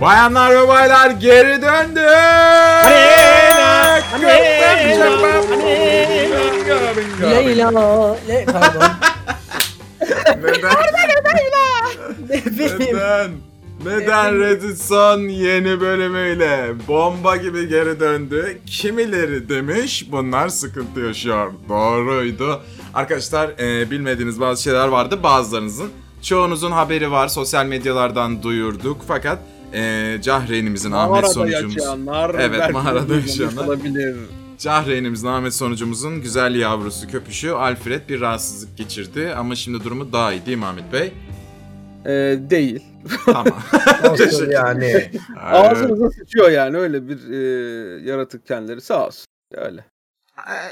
Bayanlar ve baylar geri döndü. Leyla. Le pardon. Neden? Neden? Neden Redditson yeni bölümüyle bomba gibi geri döndü? Kimileri demiş bunlar sıkıntı yaşıyor. Doğruydu. Arkadaşlar e, bilmediğiniz bazı şeyler vardı bazılarınızın. Çoğunuzun haberi var sosyal medyalardan duyurduk fakat e, Cahreyn'imizin Ahmet sonucumuz. yaşayanlar. Evet, mağarada yaşayanlar. Olabilir. Cahreyn'imizin Ahmet sonucumuzun güzel yavrusu köpüşü Alfred bir rahatsızlık geçirdi ama şimdi durumu daha iyi değil mi Ahmet Bey? Ee, değil. Tamam. Olsun yani. Ağzınıza sıçıyor yani öyle bir e, yaratık kendileri sağ olsun. Öyle.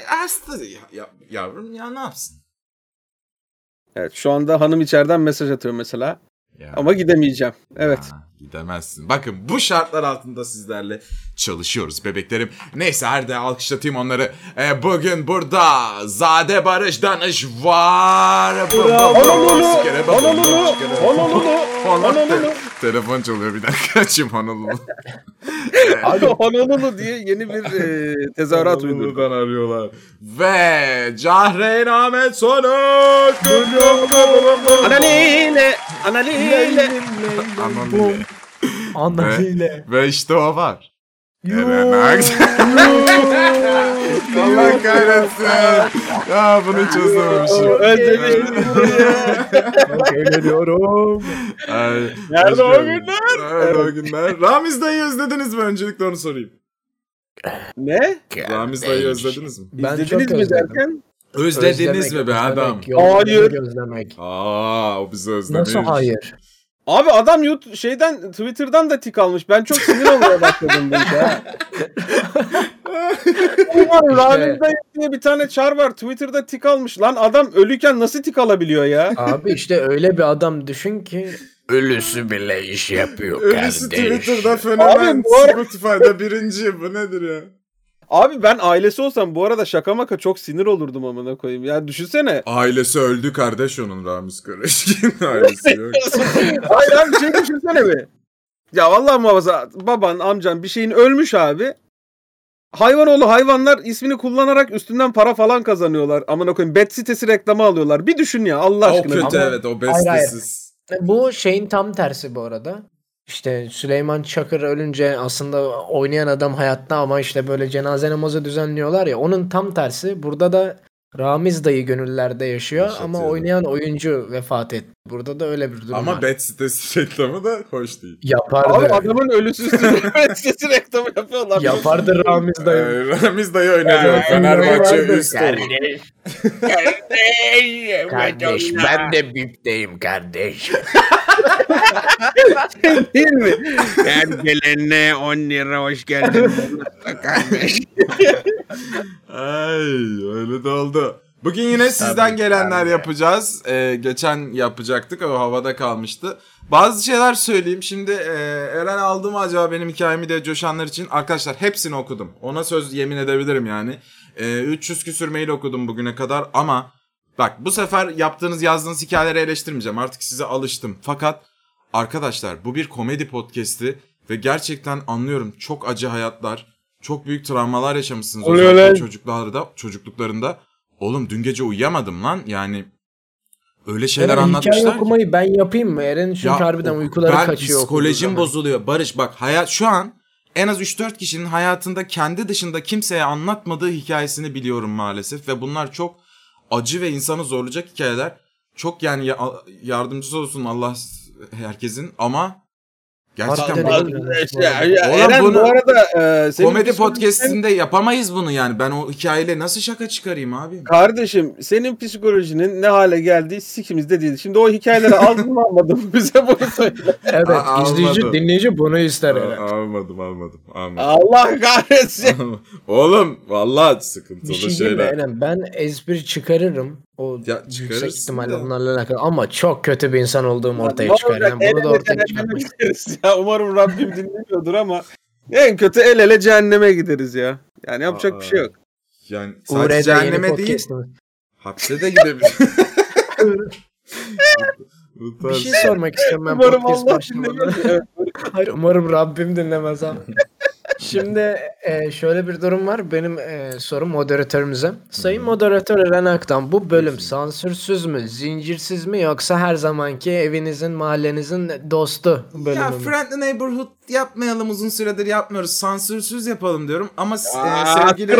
Hasta ya, ya- yavrum ya ne yapsın? Evet şu anda hanım içeriden mesaj atıyor mesela. Ya, Ama gidemeyeceğim. Evet. ya, gidemezsin. Bakın bu şartlar altında sizlerle çalışıyoruz bebeklerim. Neyse hadi alkışlatayım onları. Ee, bugün burada Zade Barış Danış var. Telefon çalıyor bir dakika açayım Honolulu. Abi Honolulu diye yeni bir e, tezahürat uydurdu. Arıyorlar. Ve Cahreyn Ahmet Sonuk. Analile, analile. Anladım. Anlamıyla. Ve işte o var. Evet. Allah kahretsin. Ya bunu çözememişim. Özlemiştim Çok eğleniyorum. Ay, Nerede o günler? Nerede o günler? Ramiz dayı özlediniz mi? Öncelikle onu sorayım. Ne? Ramiz dayı özlediniz mi? Ben İzlediniz mi derken? Özlediniz mi Özlemek, be adam? özlemek, yolculuğu Hayır. Gözlemek. Aa o bizi özlemiş. Nasıl hayır? Abi adam YouTube şeyden Twitter'dan da tik almış. Ben çok sinir olmaya başladım bu işe. Dayı diye bir tane çar var. Twitter'da tik almış. Lan adam ölüken nasıl tik alabiliyor ya? Abi işte öyle bir adam düşün ki ölüsü bile iş yapıyor Ölüsü kardeş. Twitter'da fenomen. Abi bu Spotify'da birinci. Bu nedir ya? Abi ben ailesi olsam bu arada şaka maka çok sinir olurdum amına koyayım. Ya düşünsene. Ailesi öldü kardeş onun Ramiz Karışkin ailesi yok. Hayır abi bir şey düşünsene bir. Ya vallahi muhafaza baban amcan bir şeyin ölmüş abi. Hayvanoğlu hayvanlar ismini kullanarak üstünden para falan kazanıyorlar. Amına koyayım bet sitesi reklamı alıyorlar. Bir düşün ya Allah o aşkına. kötü Ama- evet o Hayır, hayır. bestesiz. Bu şeyin tam tersi bu arada. İşte Süleyman Çakır ölünce aslında oynayan adam hayatta ama işte böyle cenaze namazı düzenliyorlar ya onun tam tersi. Burada da Ramiz dayı gönüllerde yaşıyor ama oynayan oyuncu vefat etti. Burada da öyle bir durum Ama var. bet sitesi reklamı da hoş değil. Yapardı. Abi adamın ölüsü bet sitesi reklamı yapıyorlar. Yapardı Ramiz dayı. Ee, Ramiz dayı öneriyor. Fenerbahçe üst olur. Kardeş ben de bipteyim kardeş. Değil mi? Her gelene 10 lira hoş geldin. Kardeş. Ay öyle de oldu. Bugün yine sizden gelenler yapacağız. Ee, geçen yapacaktık o havada kalmıştı. Bazı şeyler söyleyeyim. Şimdi e, Eren aldı mı acaba benim hikayemi de coşanlar için? Arkadaşlar hepsini okudum. Ona söz yemin edebilirim yani. E, 300 küsür mail okudum bugüne kadar ama bak bu sefer yaptığınız yazdığınız hikayeleri eleştirmeyeceğim. Artık size alıştım. Fakat arkadaşlar bu bir komedi podcast'i ve gerçekten anlıyorum çok acı hayatlar, çok büyük travmalar yaşamışsınız özellikle çocuklarda, çocukluklarında. Oğlum dün gece uyuyamadım lan. Yani öyle şeyler Eren, anlatmışlar. hikaye ki. okumayı ben yapayım mı? Eren çünkü Ya, harbiden uykuları ben kaçıyor. psikolojim bozuluyor. Barış bak hayat şu an en az 3-4 kişinin hayatında kendi dışında kimseye anlatmadığı hikayesini biliyorum maalesef ve bunlar çok acı ve insanı zorlayacak hikayeler. Çok yani ya- yardımcısı olsun Allah herkesin ama gerçekten bu- ya, Oğlum Eren bunu- bu arada e, senin komedi psikolojin- podcast'inde yapamayız bunu yani. Ben o hikayeyle nasıl şaka çıkarayım abi? Kardeşim senin psikolojinin ne hale geldiği sikimizde değil. Şimdi o hikayeleri aldın mı almadın mı bize bunu söyle. Evet Aa, izleyici almadım. dinleyici bunu ister Eren. almadım almadım almadım. Allah kahretsin. Oğlum vallahi sıkıntılı Bir şey şeyler. Eren? Ben espri çıkarırım. O Ya, yüksek ihtimalle da. bunlarla alakalı. Ama çok kötü bir insan olduğum ortaya Ne çıkar. Yani bunu da ele ortaya gideriz ya. Umarım Rabbim dinlemiyordur ama en kötü el ele cehenneme gideriz ya. Yani yapacak bir şey yok. Yani sadece Uğur'da cehenneme değil, hapse de gidebilir. Bir şey sormak istiyorum ben Umarım Allah başlamadan. Hayır umarım Rabbim dinlemez ama. Şimdi e, şöyle bir durum var. Benim e, sorum moderatörümüze. Sayın moderatör Eren Aktan bu bölüm sansürsüz mü, zincirsiz mi yoksa her zamanki evinizin, mahallenizin dostu bölümü Ya mü? Friendly Neighborhood yapmayalım uzun süredir yapmıyoruz. Sansürsüz yapalım diyorum. Ama e, sevgili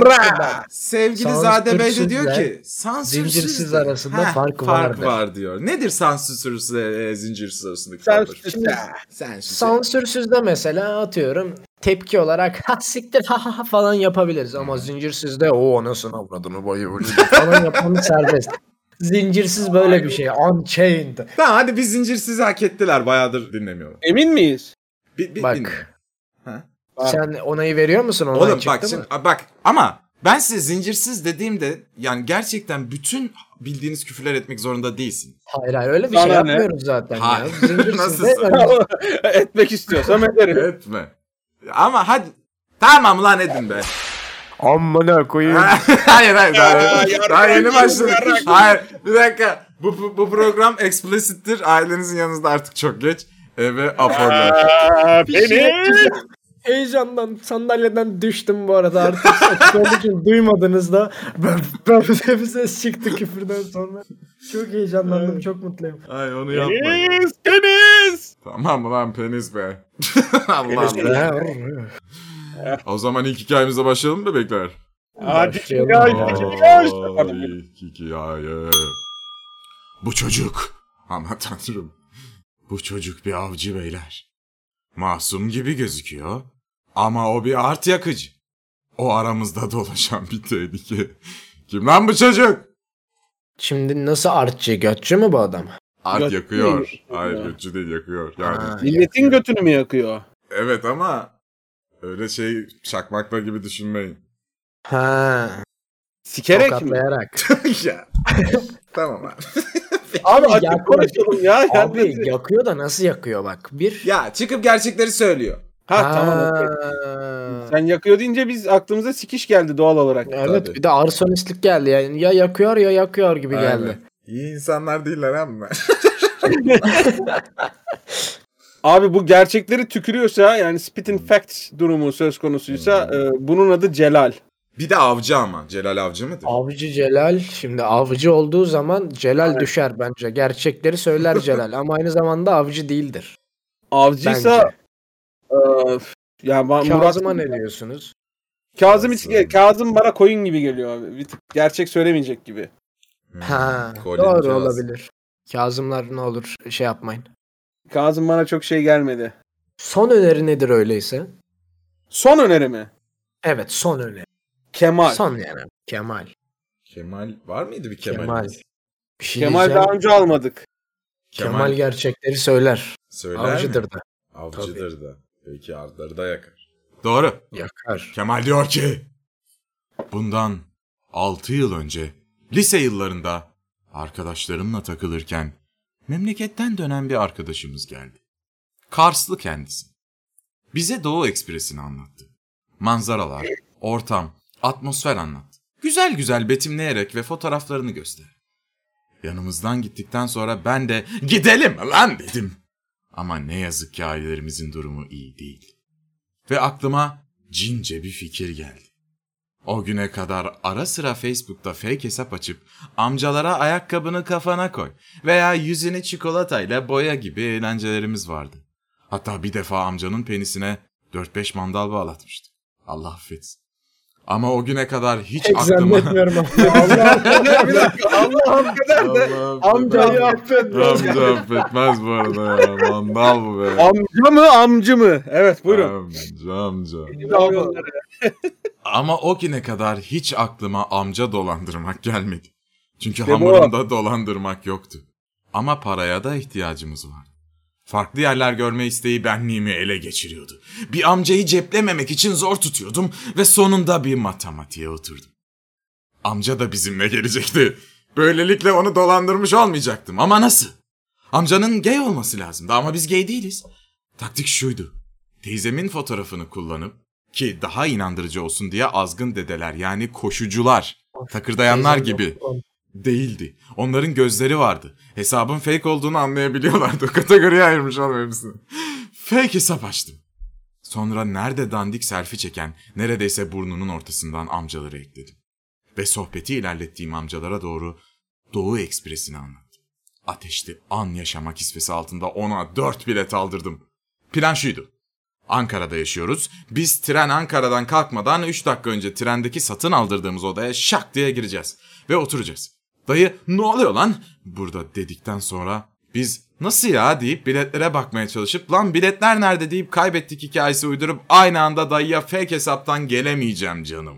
sevgili Zade Bey de diyor ki sansürsüz zincirsiz de- arasında Heh, fark fark vardır. var diyor. Nedir sansürsüzle e, zincirsiz arasındaki fark? sus. Sansürsüzde mesela atıyorum tepki olarak ha siktir ha ha falan yapabiliriz ama zincirsizde o anasını avradını bayı falan yapmamız serbest. Zincirsiz böyle bir şey. Unchained. Tamam hadi bir zincirsiz hak ettiler. Bayağıdır dinlemiyorum. Emin miyiz? Bir, bir Bak. Bak. Sen onayı veriyor musun? Onay Oğlum bak şimdi mı? a, bak ama ben size zincirsiz dediğimde yani gerçekten bütün bildiğiniz küfürler etmek zorunda değilsin. Hayır hayır öyle bir Sana şey ne? yapmıyoruz zaten Hayır. ya. Nasıl Etmek istiyorsam ederim. Etme. Ama hadi tamam lan edin be. Amına koyayım. hayır hayır daha, Ya, daha yeni başladık. Hayır bir dakika. Bu, bu, bu program explicit'tir. Ailenizin yanınızda artık çok geç. Eve Bir şey Beni. Heyecandan sandalyeden düştüm bu arada artık olduğu için duymadınız da ben, ben bir ses çıktı küfürden sonra. Çok heyecanlandım çok mutluyum. Ay onu yapmayın. Deniz. Deniz. Tamam lan penis be. Allah Penis Allah. Ya, O zaman ilk hikayemize başlayalım mı bebekler? Hadi hikaye. Bu çocuk. Aman tanrım. Bu çocuk bir avcı beyler. Masum gibi gözüküyor. Ama o bir art yakıcı. O aramızda dolaşan bir tehlike. Kim lan bu çocuk? Şimdi nasıl artçı götçü mü bu adam? Art Göt yakıyor. değil. Hayır götçü değil yakıyor. Yani Ha, Milletin götünü mü yakıyor? evet ama öyle şey çakmakla gibi düşünmeyin. Ha, Sikerek mi? tokatlayarak. ya. tamam abi. Abi açık Yakıyor. konuşalım ya. Abi yakıyor da nasıl yakıyor bak. Bir. Ya çıkıp gerçekleri söylüyor. Ha tamam. okey. Ha. Sen yakıyor deyince biz aklımıza sikiş geldi doğal olarak. Evet Tabii. bir de arsonistlik geldi yani. Ya yakıyor ya yakıyor gibi geldi. Aynen. İyi insanlar değiller ama. Abi bu gerçekleri tükürüyorsa yani spit in facts durumu söz konusuysa e, bunun adı Celal. Bir de avcı ama. Celal avcı mıdır? Avcı Celal şimdi avcı olduğu zaman Celal düşer bence. Gerçekleri söyler Celal ama aynı zamanda avcı değildir. Avcıysa Bence. Ya Murat Kazım'a ne diyorsunuz? Kazım hiç Kazım bana koyun gibi geliyor abi. Bir tık gerçek söylemeyecek gibi. Hmm, Ha, Colin doğru Kazım. olabilir. Kazımlar ne olur şey yapmayın. Kazım bana çok şey gelmedi. Son öneri nedir öyleyse? Son öneri mi? Evet son öneri. Kemal. Son yani. Kemal. Kemal var mıydı bir Kemal? Kemal. Bir şey Kemal diyeceğim. daha önce almadık. Kemal gerçekleri söyler. söyler Avcıdır mi? da. Avcıdır da. Belki artları da yakar. Doğru. Yakar. Kemal diyor ki bundan 6 yıl önce lise yıllarında arkadaşlarımla takılırken memleketten dönen bir arkadaşımız geldi. Karslı kendisi. Bize Doğu Ekspresi'ni anlattı. Manzaralar, ortam, atmosfer anlattı. Güzel güzel betimleyerek ve fotoğraflarını gösterdi. Yanımızdan gittikten sonra ben de gidelim lan dedim. Ama ne yazık ki ailelerimizin durumu iyi değil. Ve aklıma cince bir fikir geldi. O güne kadar ara sıra Facebook'ta fake hesap açıp amcalara ayakkabını kafana koy veya yüzünü çikolatayla boya gibi eğlencelerimiz vardı. Hatta bir defa amcanın penisine 4-5 mandal bağlatmıştı. Allah affetsin. Ama o güne kadar hiç Pek aklıma... zannetmiyorum ama. bir dakika Allah'ım kadar da Amcayı affetme. Amca affetmez bu arada ya. Mandal bu be. amca mı amcı mı? Evet buyurun. Amca amca. Ama o güne kadar hiç aklıma amca dolandırmak gelmedi. Çünkü hamurunda dolandırmak yoktu. Ama paraya da ihtiyacımız var. Farklı yerler görme isteği benliğimi ele geçiriyordu. Bir amcayı ceplememek için zor tutuyordum ve sonunda bir matematiğe oturdum. Amca da bizimle gelecekti. Böylelikle onu dolandırmış olmayacaktım ama nasıl? Amcanın gay olması lazımdı ama biz gay değiliz. Taktik şuydu. Teyzemin fotoğrafını kullanıp ki daha inandırıcı olsun diye azgın dedeler yani koşucular, takırdayanlar gibi Değildi. Onların gözleri vardı. Hesabın fake olduğunu anlayabiliyorlardı. Kategoriye ayırmış oğlum hepsini. Fake hesap açtım. Sonra nerede dandik selfie çeken, neredeyse burnunun ortasından amcaları ekledim. Ve sohbeti ilerlettiğim amcalara doğru Doğu Ekspresi'ni anlattım. Ateşli an yaşama kisvesi altında ona dört bilet aldırdım. Plan şuydu. Ankara'da yaşıyoruz. Biz tren Ankara'dan kalkmadan 3 dakika önce trendeki satın aldırdığımız odaya şak diye gireceğiz. Ve oturacağız. Dayı ne oluyor lan? Burada dedikten sonra biz nasıl ya deyip biletlere bakmaya çalışıp lan biletler nerede deyip kaybettik hikayesi uydurup aynı anda dayıya fake hesaptan gelemeyeceğim canım.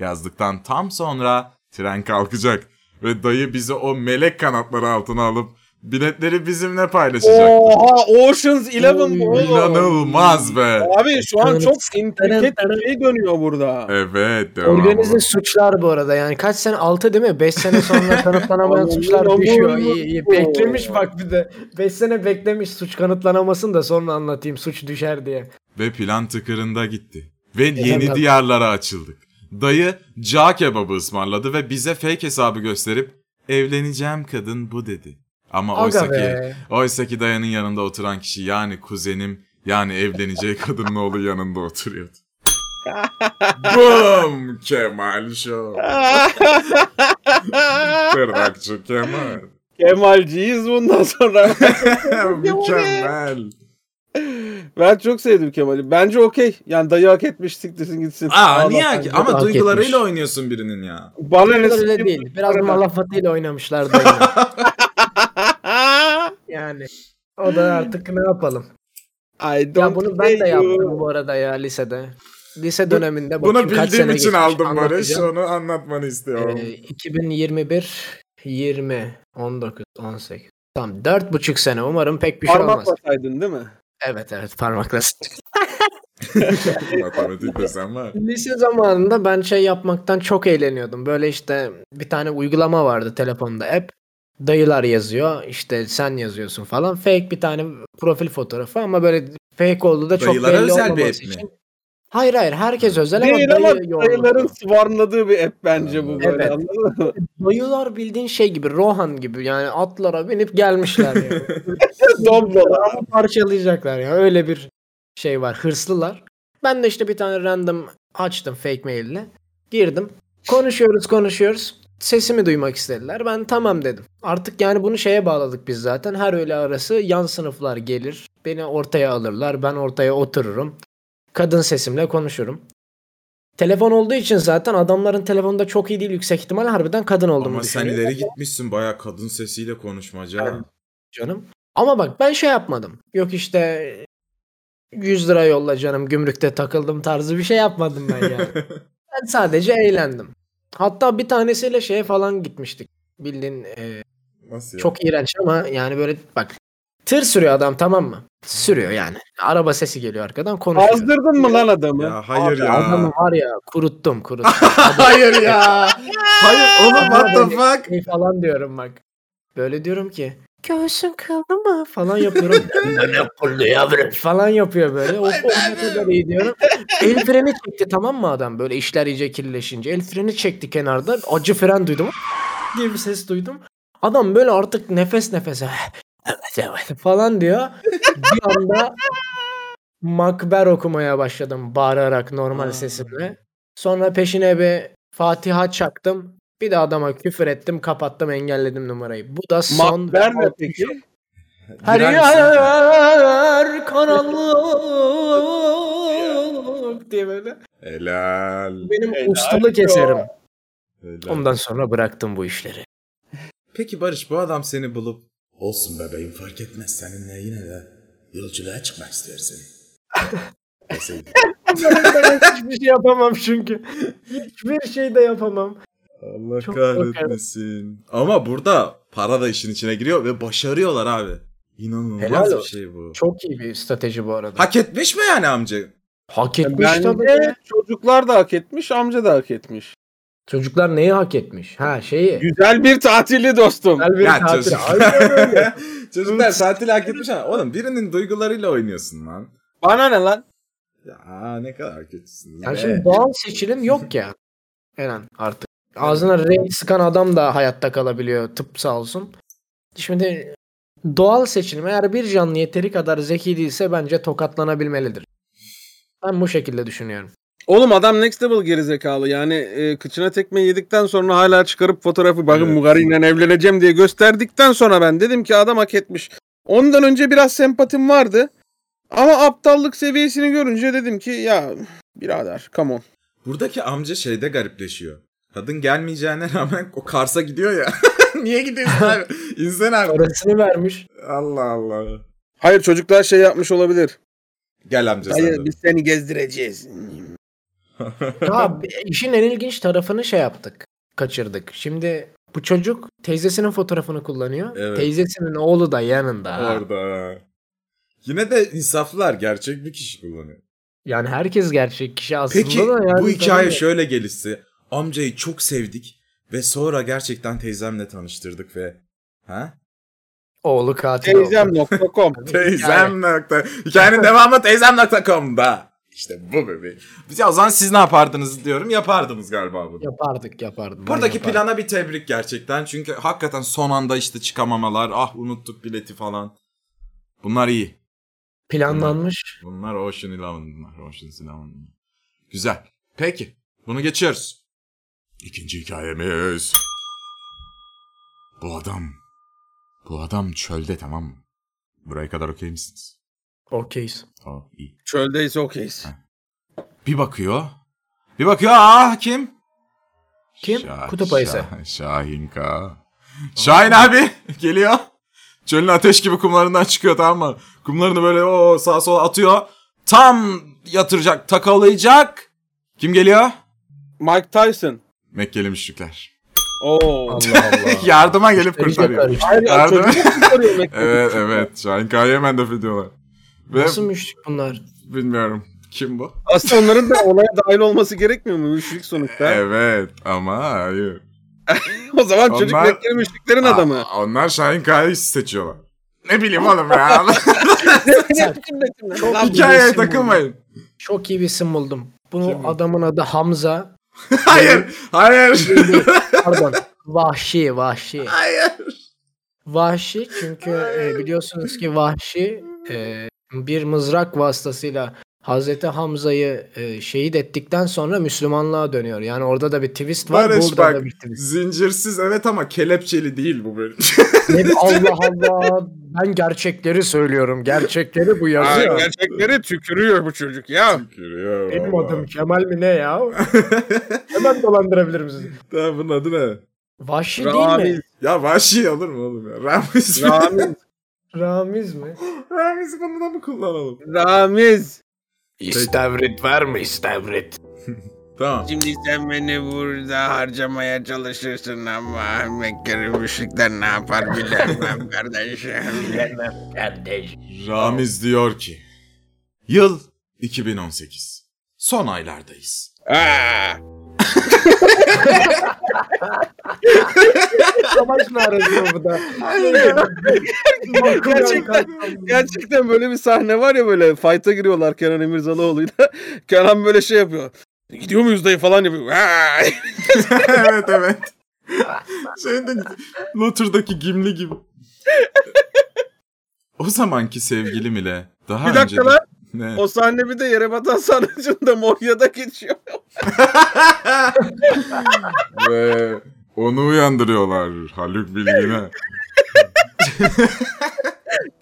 Yazdıktan tam sonra tren kalkacak ve dayı bizi o melek kanatları altına alıp biletleri bizimle paylaşacak. Oha Ocean's Eleven bu oğlum. İnanılmaz be. Abi şu an çok intrikate bir şey dönüyor burada. Evet devam. Organize suçlar bu arada yani kaç sene 6 değil mi? 5 sene sonra kanıtlanamayan suçlar düşüyor. İyi, iyi. Beklemiş bak bir de. 5 sene beklemiş suç kanıtlanamasın da sonra anlatayım suç düşer diye. Ve plan tıkırında gitti. Ve yeni diyarlara açıldık. Dayı cağ kebabı ısmarladı ve bize fake hesabı gösterip evleneceğim kadın bu dedi. Ama oysa ki, oysa ki dayının yanında oturan kişi yani kuzenim yani evleneceği kadının oğlu yanında oturuyordu. Boom! Kemal Show. Tırnakçı Kemal. Kemalciyiz bundan sonra. Mükemmel. ben çok sevdim Kemal'i. Bence okey. Yani dayı hak etmiş siktirsin gitsin. Aa Allah niye ki? Ama hak duygularıyla etmiş. oynuyorsun birinin ya. Bana ne Öyle değil. Biraz malafatıyla oynamışlar da. Yani. O da artık ne yapalım. I don't Ya bunu ben de you. yaptım bu arada ya lisede. Lise döneminde Bunu bakayım kaç bildiğim için geçmiş, aldım Barış. Onu anlatmanı istiyorum. Ee, 2021 20 19 18 Tamam dört buçuk sene umarım pek bir şey olmaz. Parmak basaydın değil mi? Evet evet parmakla. Matematik desen var. Lise zamanında ben şey yapmaktan çok eğleniyordum. Böyle işte bir tane uygulama vardı telefonda app. Dayılar yazıyor işte sen yazıyorsun falan. Fake bir tane profil fotoğrafı ama böyle fake olduğu da çok Dayılara belli özel bir olmaması app mi? için. Hayır hayır herkes özel Değil ama dayı dayıların sıvarladığı bir app bence bu böyle Evet. anladın mı? Dayılar bildiğin şey gibi Rohan gibi yani atlara binip gelmişler yani. Ama parçalayacaklar ya. Öyle bir şey var. Hırslılar. Ben de işte bir tane random açtım fake maille. Girdim. Konuşuyoruz konuşuyoruz. Sesimi duymak istediler. Ben tamam dedim. Artık yani bunu şeye bağladık biz zaten. Her öğle arası yan sınıflar gelir. Beni ortaya alırlar. Ben ortaya otururum. Kadın sesimle konuşurum. Telefon olduğu için zaten adamların telefonda çok iyi değil. Yüksek ihtimal harbiden kadın olduğumu Ama sen ileri gitmişsin baya kadın sesiyle konuşmaca. canım. Ama bak ben şey yapmadım. Yok işte 100 lira yolla canım gümrükte takıldım tarzı bir şey yapmadım ben yani. ben sadece eğlendim. Hatta bir tanesiyle şeye falan gitmiştik. Bildiğin e, Nasıl ya? çok iğrenç ama yani böyle bak tır sürüyor adam tamam mı? Sürüyor yani. Araba sesi geliyor arkadan konuşuyor. Azdırdın mı lan adamı? Ya hayır ya. Adamı var ya kuruttum kuruttum. hayır ya. hayır oğlum what the fuck? Şey falan diyorum bak. Böyle diyorum ki göğsün kıldı mı falan yapıyorum. ne kıldı yavrum falan yapıyor böyle. O, o ne kadar iyi diyorum. El freni çekti tamam mı adam böyle işler iyice kirleşince. El freni çekti kenarda. Acı fren duydum. diye bir ses duydum. Adam böyle artık nefes nefese evet evet falan diyor. Bir anda Makber okumaya başladım bağırarak normal sesimle. Sonra peşine bir Fatiha çaktım. Bir de adama küfür ettim, kapattım, engelledim numarayı. Bu da son. Ne peki? Her yer karanlık diye böyle. Helal. Benim Helal ustalık eserim. Helal. Ondan sonra bıraktım bu işleri. Peki Barış bu adam seni bulup olsun bebeğim fark etmez seninle yine de yolculuğa çıkmak istersin. Hiçbir şey yapamam çünkü. Hiçbir şey de yapamam. Allah Çok kahretmesin. Ama burada para da işin içine giriyor ve başarıyorlar abi. İnanılmaz Helal bir şey bu. Çok iyi bir strateji bu arada. Hak etmiş mi yani amca? Hak etmiş tabii. Bence çocuklar da hak etmiş, amca da hak etmiş. Çocuklar neyi hak etmiş? Ha şeyi. Güzel bir tatili dostum. Güzel bir Ya tatil. çocuk- Aynen öyle. Çocuklar tatil hak etmiş ama oğlum birinin duygularıyla oynuyorsun lan. Bana ne lan? Ya ne kadar kötüsünüz Yani be. şimdi doğal seçilim yok ya. Eren artık. Ağzına renk sıkan adam da hayatta kalabiliyor tıp sağ olsun. Şimdi doğal seçilim eğer bir canlı yeteri kadar zeki değilse bence tokatlanabilmelidir. Ben bu şekilde düşünüyorum. Oğlum adam next level gerizekalı. Yani e, kıçına tekme yedikten sonra hala çıkarıp fotoğrafı bakın Evet. Mugari'yle evleneceğim diye gösterdikten sonra ben dedim ki adam hak etmiş. Ondan önce biraz sempatim vardı. Ama aptallık seviyesini görünce dedim ki ya birader come on. Buradaki amca şeyde garipleşiyor. Kadın gelmeyeceğine rağmen o Kars'a gidiyor ya. Niye gidiyorsun abi? İnsan abi. Parasını vermiş. Allah Allah. Hayır çocuklar şey yapmış olabilir. Gel amca sen Hayır de. biz seni gezdireceğiz. Ha işin en ilginç tarafını şey yaptık. Kaçırdık. Şimdi bu çocuk teyzesinin fotoğrafını kullanıyor. Evet. Teyzesinin oğlu da yanında. Orada. Yine de insaflılar gerçek bir kişi kullanıyor. Yani herkes gerçek kişi aslında Peki da yani bu hikaye tabii- şöyle gelişse amcayı çok sevdik ve sonra gerçekten teyzemle tanıştırdık ve ha? Oğlu katil. Teyzem.com Teyzem nokta. Hikayenin devamı teyzem.com'da. İşte bu bebeğim. Biz ya o zaman siz ne yapardınız diyorum. Yapardınız galiba bunu. Yapardık yapardım. Buradaki yapardım. plana bir tebrik gerçekten. Çünkü hakikaten son anda işte çıkamamalar. Ah unuttuk bileti falan. Bunlar iyi. planlanmış. Bunlar Ocean Eleven bunlar. Ocean's Eleven bunlar. Güzel. Peki. Bunu geçiyoruz. İkinci hikayemiz. Bu adam. Bu adam çölde tamam mı? Buraya kadar okey misiniz? Okeyiz. Oh, iyi. Çöldeyse okeyiz. Bir bakıyor. Bir bakıyor. Aa kim? Kim? Şah- Kutup ayısı. Şah- Şahin K. Şahin abi geliyor. Çölün ateş gibi kumlarından çıkıyor tamam mı? Kumlarını böyle o sağa sola atıyor. Tam yatıracak, takalayacak. Kim geliyor? Mike Tyson. Mekkeli müşrikler. Oo. Allah Allah. Yardıma gelip kurtarıyor. Hayır ya Yardım- çocuk mu kurtarıyor Mekke'yi? Evet evet. Şahin K'yı hemen def ediyorlar. Ve Nasıl müşrik bunlar? bilmiyorum. Kim bu? Aslında onların da olaya dahil olması gerekmiyor mu? Müşrik sonuçta. Evet ama hayır. O zaman çocuk Onlar- Mekkeli müşriklerin adamı. Aa, onlar Şahin K'yı seçiyorlar. Ne bileyim oğlum ya. Hikayeye takılmayın. Çok iyi bir isim buldum. Bu adamın adı Hamza. Hayır. Hayır. Pardon. Vahşi, Vahşi. Hayır. Vahşi çünkü e, biliyorsunuz ki Vahşi e, bir mızrak vasıtasıyla Hazreti Hamza'yı e, şehit ettikten sonra Müslümanlığa dönüyor. Yani orada da bir twist var. Barış burada bak da bir twist. zincirsiz evet ama kelepçeli değil bu bölüm. Ne- Allah Allah. Ben gerçekleri söylüyorum. Gerçekleri bu Aa, yazıyor. gerçekleri tükürüyor bu çocuk ya. Gülüyor Benim valla. adım Kemal mi ne ya? Hemen dolandırabilirim sizi. Tamam bunun adı ne? Vahşi değil mi? Ramiz. Ya Vahşi olur mu oğlum ya? Ramiz mi? Ramiz. Ramiz mi? Ramiz bunu da mı kullanalım? Ramiz. İstavrit var mı istavrit? Tamam. Şimdi sen beni burada harcamaya çalışırsın ama Mekkeli müşrikler ne yapar bilemem kardeşim. Bilemem kardeş. Ramiz diyor ki Yıl 2018. Son aylardayız. Aa, Savaş mı arası bu da? Gerçekten, gerçekten böyle bir sahne var ya böyle fight'a giriyorlar Kenan İmirzalıoğlu'yla. Kenan böyle şey yapıyor. Gidiyor muyuz dayı falan yapıyor. Evet evet. Şeyde Luther'daki Gimli gibi. o zamanki sevgilim ile daha Bir önce... dakika lan. Ne? O sahne bir de yere batan sarnıcında Monya'da geçiyor. Ve onu uyandırıyorlar Haluk Bilgin'e.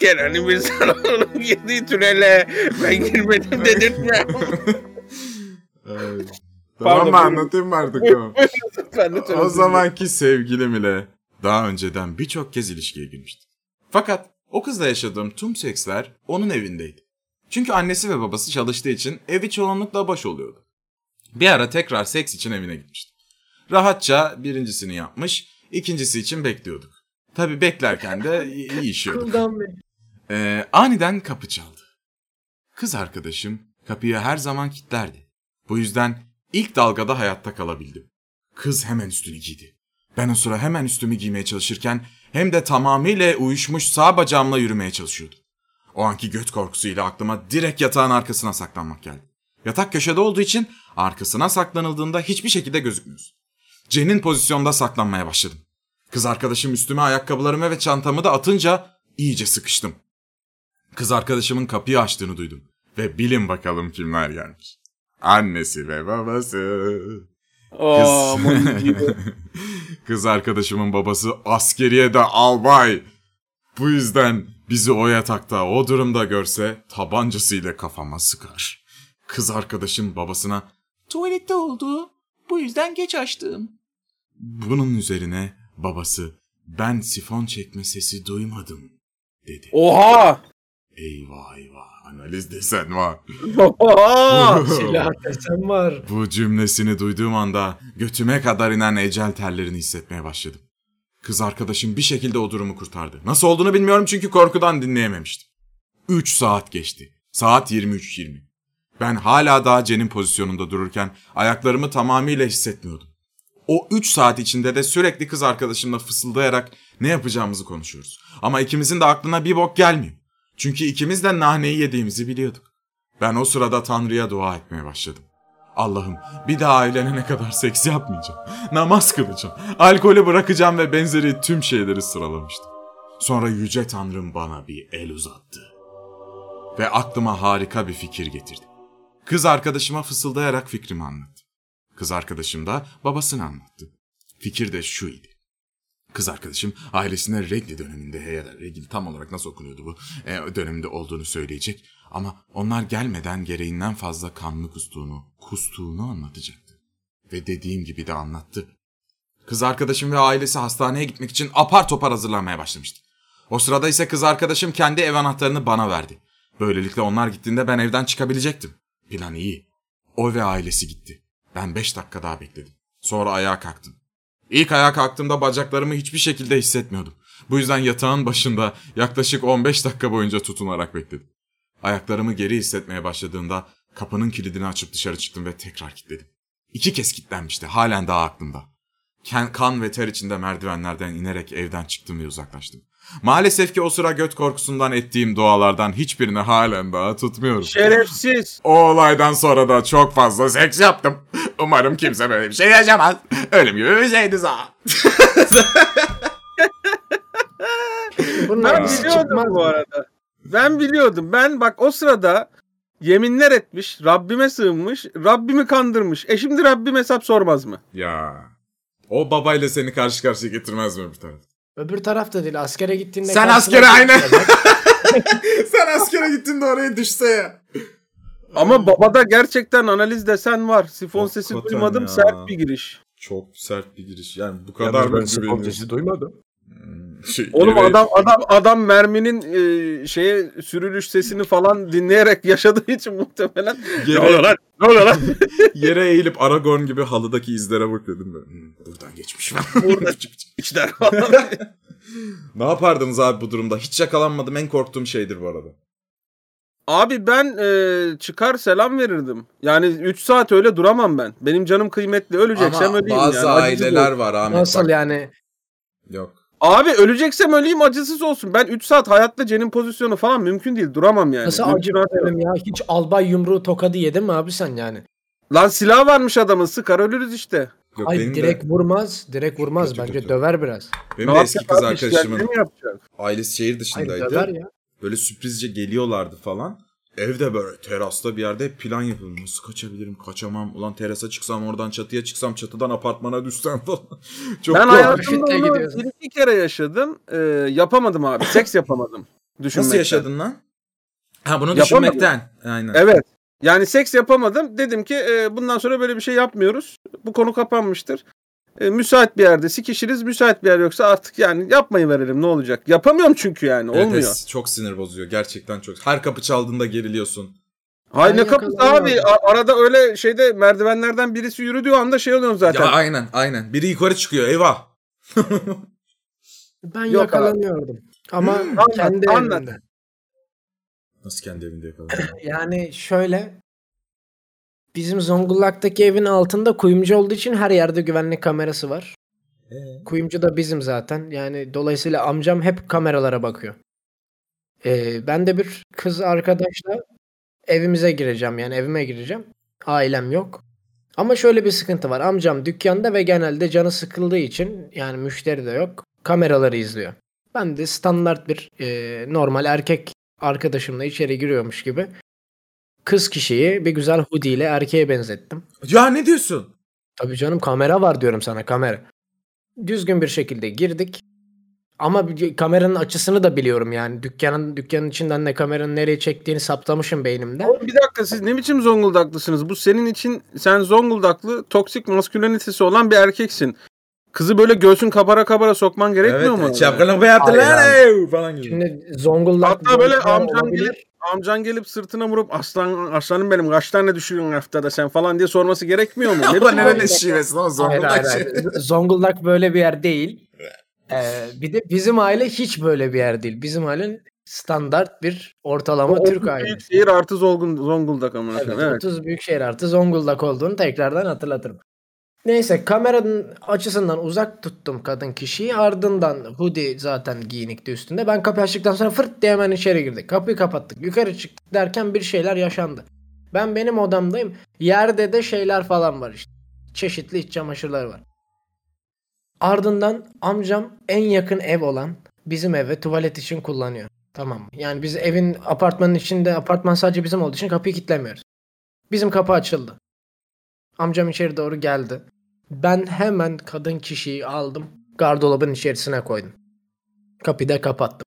Kenan İmirzalıoğlu'nun girdiği tünele ben girmedim dedirtme. Evet. Tamam mı anlatayım mı artık? Tamam. o zamanki sevgilim ile daha önceden birçok kez ilişkiye girmiştim. Fakat o kızla yaşadığım tüm seksler onun evindeydi. Çünkü annesi ve babası çalıştığı için evi çoğunlukla boş oluyordu. Bir ara tekrar seks için evine gitmiştim. Rahatça birincisini yapmış, ikincisi için bekliyorduk. Tabii beklerken de iyi işiyorduk. Ee, aniden kapı çaldı. Kız arkadaşım kapıyı her zaman kilitlerdi. Bu yüzden ilk dalgada hayatta kalabildim. Kız hemen üstünü giydi. Ben o sıra hemen üstümü giymeye çalışırken hem de tamamıyla uyuşmuş sağ bacağımla yürümeye çalışıyordum. O anki göt korkusuyla aklıma direkt yatağın arkasına saklanmak geldi. Yatak köşede olduğu için arkasına saklanıldığında hiçbir şekilde gözükmüyorsun. Cenin pozisyonda saklanmaya başladım. Kız arkadaşım üstüme ayakkabılarımı ve çantamı da atınca iyice sıkıştım. Kız arkadaşımın kapıyı açtığını duydum. Ve bilin bakalım kimler gelmiş. Annesi ve babası. Aa, Kız, Kız arkadaşımın babası askeriye de albay. Bu yüzden bizi o yatakta o durumda görse tabancasıyla kafama sıkar. Kız arkadaşım babasına tuvalette oldu. Bu yüzden geç açtım. Bunun üzerine babası ben sifon çekme sesi duymadım dedi. Oha! Eyvah eyvah analiz desen var. Oha! Silah desen var. Bu cümlesini duyduğum anda götüme kadar inen ecel terlerini hissetmeye başladım. Kız arkadaşım bir şekilde o durumu kurtardı. Nasıl olduğunu bilmiyorum çünkü korkudan dinleyememiştim. 3 saat geçti. Saat 23.20. Ben hala daha Cen'in pozisyonunda dururken ayaklarımı tamamıyla hissetmiyordum. O 3 saat içinde de sürekli kız arkadaşımla fısıldayarak ne yapacağımızı konuşuyoruz. Ama ikimizin de aklına bir bok gelmiyor. Çünkü ikimiz de nahneyi yediğimizi biliyorduk. Ben o sırada Tanrı'ya dua etmeye başladım. Allah'ım bir daha ailene kadar seks yapmayacağım. Namaz kılacağım. Alkolü bırakacağım ve benzeri tüm şeyleri sıralamıştım. Sonra Yüce Tanrım bana bir el uzattı. Ve aklıma harika bir fikir getirdi. Kız arkadaşıma fısıldayarak fikrimi anlattı. Kız arkadaşım da babasını anlattı. Fikir de şu idi. Kız arkadaşım ailesine regli döneminde ya da regli tam olarak nasıl okunuyordu bu e, döneminde olduğunu söyleyecek ama onlar gelmeden gereğinden fazla kanlı kustuğunu, kustuğunu anlatacaktı. Ve dediğim gibi de anlattı. Kız arkadaşım ve ailesi hastaneye gitmek için apar topar hazırlanmaya başlamıştı. O sırada ise kız arkadaşım kendi ev anahtarını bana verdi. Böylelikle onlar gittiğinde ben evden çıkabilecektim. Plan iyi. O ve ailesi gitti. Ben beş dakika daha bekledim. Sonra ayağa kalktım. İlk ayağa kalktığımda bacaklarımı hiçbir şekilde hissetmiyordum. Bu yüzden yatağın başında yaklaşık 15 dakika boyunca tutunarak bekledim. Ayaklarımı geri hissetmeye başladığımda kapının kilidini açıp dışarı çıktım ve tekrar kilitledim. İki kez kilitlenmişti, halen daha aklımda. Ken- Kan ve ter içinde merdivenlerden inerek evden çıktım ve uzaklaştım. Maalesef ki o sıra göt korkusundan ettiğim dualardan hiçbirini halen daha tutmuyorum. Şerefsiz. O olaydan sonra da çok fazla seks yaptım. Umarım kimse böyle bir şey yaşamaz. Ölüm gibi bir şeydi zaten. Bunlar Ben biz biliyordum çıkmaz bu arada. Ben biliyordum. Ben bak o sırada yeminler etmiş, Rabbime sığınmış, Rabbimi kandırmış. E şimdi Rabbim hesap sormaz mı? Ya. O babayla seni karşı karşıya getirmez mi bir taraf? Öbür tarafta değil. Askere gittiğinde... Sen askere aynen. Sen askere gittin de oraya düşse ya. Ama babada gerçekten analiz desen var. Sifon sesi Hakikaten duymadım. ya. Sert bir giriş. Çok sert bir giriş. Yani bu kadar mı güveniyorsun? duymadım. Şey, Oğlum yere- adam adam adam merminin e, şeye sürülüş sesini falan dinleyerek yaşadığı için muhtemelen Yere, lan? Ne oluyor lan? yere eğilip Aragorn gibi halıdaki izlere bak dedim ben. Hmm, buradan geçmiş. Burada içler falan. ne yapardınız abi bu durumda? Hiç yakalanmadım. En korktuğum şeydir bu arada. Abi ben e, çıkar selam verirdim. Yani 3 saat öyle duramam ben. Benim canım kıymetli. Öleceksem Ama öleyim bazı yani. acısız aileler var Ahmet. Nasıl bak. yani? Yok. Abi öleceksem öleyim acısız olsun. Ben 3 saat hayatta Cen'in pozisyonu falan mümkün değil. Duramam yani. Nasıl Mümkün acı benim ya? Hiç albay yumruğu tokadı yedin mi abi sen yani? Lan silah varmış adamın. Sıkar ölürüz işte. Yok Ay benim direkt de, vurmaz. Direkt vurmaz. Kötü Bence kötü. döver biraz. benim Ne de eski kız arkadaşımın ailesi şehir Hayır dışındaydı. döver ya. Böyle sürprizce geliyorlardı falan. Evde böyle terasta bir yerde plan yapıyorum. Nasıl kaçabilirim? Kaçamam. Ulan terasa çıksam oradan çatıya çıksam çatıdan apartmana düşsem falan. Çok Ben hayatımda onu bir iki kere yaşadım. Ee, yapamadım abi. Seks yapamadım. Düşünmekten. Nasıl yaşadın lan? Ha bunu Yapamadım. düşünmekten. Aynen. Evet. Yani seks yapamadım. Dedim ki e, bundan sonra böyle bir şey yapmıyoruz. Bu konu kapanmıştır. E, müsait bir yerde sikişiriz. Müsait bir yer yoksa artık yani yapmayı verelim ne olacak. Yapamıyorum çünkü yani Evet, olmuyor. evet, çok sinir bozuyor. Gerçekten çok. Her kapı çaldığında geriliyorsun. Hay ne kapısı abi arada öyle şeyde merdivenlerden birisi yürüdüğü anda şey oluyorum zaten. Ya aynen aynen. Biri yukarı çıkıyor. Eyvah. Ben Yok yakalanıyordum. Ama Anlat, kendi anlat. evimde. Nasıl kendi evinde yakaladın? Yani şöyle bizim Zonguldak'taki evin altında kuyumcu olduğu için her yerde güvenlik kamerası var. Ee? Kuyumcu da bizim zaten. Yani dolayısıyla amcam hep kameralara bakıyor. Ee, ben de bir kız arkadaşla evimize gireceğim. Yani evime gireceğim. Ailem yok. Ama şöyle bir sıkıntı var. Amcam dükkanda ve genelde canı sıkıldığı için yani müşteri de yok. Kameraları izliyor. Ben de standart bir e, normal erkek arkadaşımla içeri giriyormuş gibi kız kişiyi bir güzel hoodie ile erkeğe benzettim. Ya ne diyorsun? Tabii canım kamera var diyorum sana kamera. Düzgün bir şekilde girdik. Ama kameranın açısını da biliyorum yani. Dükkanın dükkanın içinden ne kameranın nereye çektiğini saptamışım beynimde. Oğlum bir dakika siz ne biçim Zonguldaklısınız? Bu senin için sen Zonguldaklı toksik maskülenitesi olan bir erkeksin. Kızı böyle göğsün kabara kabara sokman gerekmiyor mu? Evet, çapkınlık be yaptı lan falan gibi. Şimdi Zonguldak Hatta böyle Zonguldak amcan olabilir. gelip amcan gelip sırtına vurup aslan aslanım benim kaç tane düşürüyorsun haftada sen falan diye sorması gerekmiyor mu? Ne Ama biçim nerenin Zonguldak- şivesi lan Hayır, hayır, Zonguldak hayır. Zonguldak böyle bir yer değil. Ee, bir de bizim aile hiç böyle bir yer değil. Bizim aile standart bir ortalama O Türk ailesi. Büyük şehir artı Zongul- Zonguldak amına Evet, koyayım. Evet. 30 büyükşehir artı Zonguldak olduğunu tekrardan hatırlatırım. Neyse kameranın açısından uzak tuttum kadın kişiyi. Ardından hoodie zaten giyinikti üstünde. Ben kapıyı açtıktan sonra fırt diye hemen içeri girdik. Kapıyı kapattık. Yukarı çıktık derken bir şeyler yaşandı. Ben benim odamdayım. Yerde de şeyler falan var işte. Çeşitli iç çamaşırlar var. Ardından amcam en yakın ev olan bizim eve tuvalet için kullanıyor. Tamam? Yani biz evin apartmanın içinde apartman sadece bizim olduğu için kapıyı kilitlemiyoruz. Bizim kapı açıldı. Amcam içeri doğru geldi. Ben hemen kadın kişiyi aldım. Gardırobun içerisine koydum. Kapıyı da kapattım.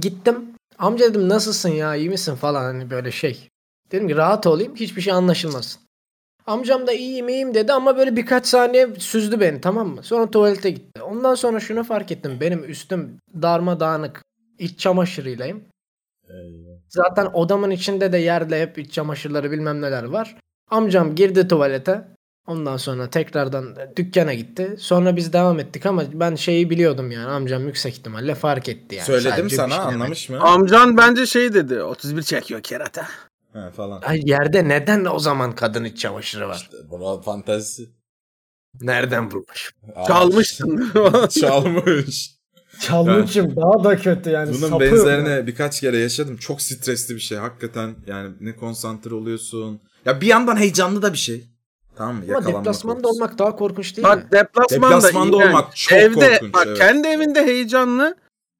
Gittim. Amca dedim nasılsın ya iyi misin falan hani böyle şey. Dedim ki rahat olayım hiçbir şey anlaşılmasın. Amcam da iyiyim iyiyim dedi ama böyle birkaç saniye süzdü beni tamam mı? Sonra tuvalete gitti. Ondan sonra şunu fark ettim. Benim üstüm darmadağınık iç çamaşırıylayım. Zaten odamın içinde de yerde hep iç çamaşırları bilmem neler var. Amcam girdi tuvalete. Ondan sonra tekrardan dükkana gitti. Sonra biz devam ettik ama ben şeyi biliyordum yani. Amcam yüksek ihtimalle fark etti yani. Söyledim Sadece sana şey anlamış mı? Amcan bence şey dedi. 31 çekiyor kerata. Ha, falan. Ay yerde neden o zaman kadın iç çamaşırı var? İşte buna fantezisi. Nereden bulmuş? Çalmışsın. Çalmış. Çalmışım daha da kötü yani. Bunun sapığım benzerini ben. birkaç kere yaşadım. Çok stresli bir şey hakikaten. Yani ne konsantre oluyorsun. Ya bir yandan heyecanlı da bir şey. Tamam mı? Ama deplasmanda korkusu. olmak daha korkunç değil mi? Bak deplasmanda, Deplasmanda iğrenç. olmak çok evde, korkunç, Bak evet. kendi evinde heyecanlı.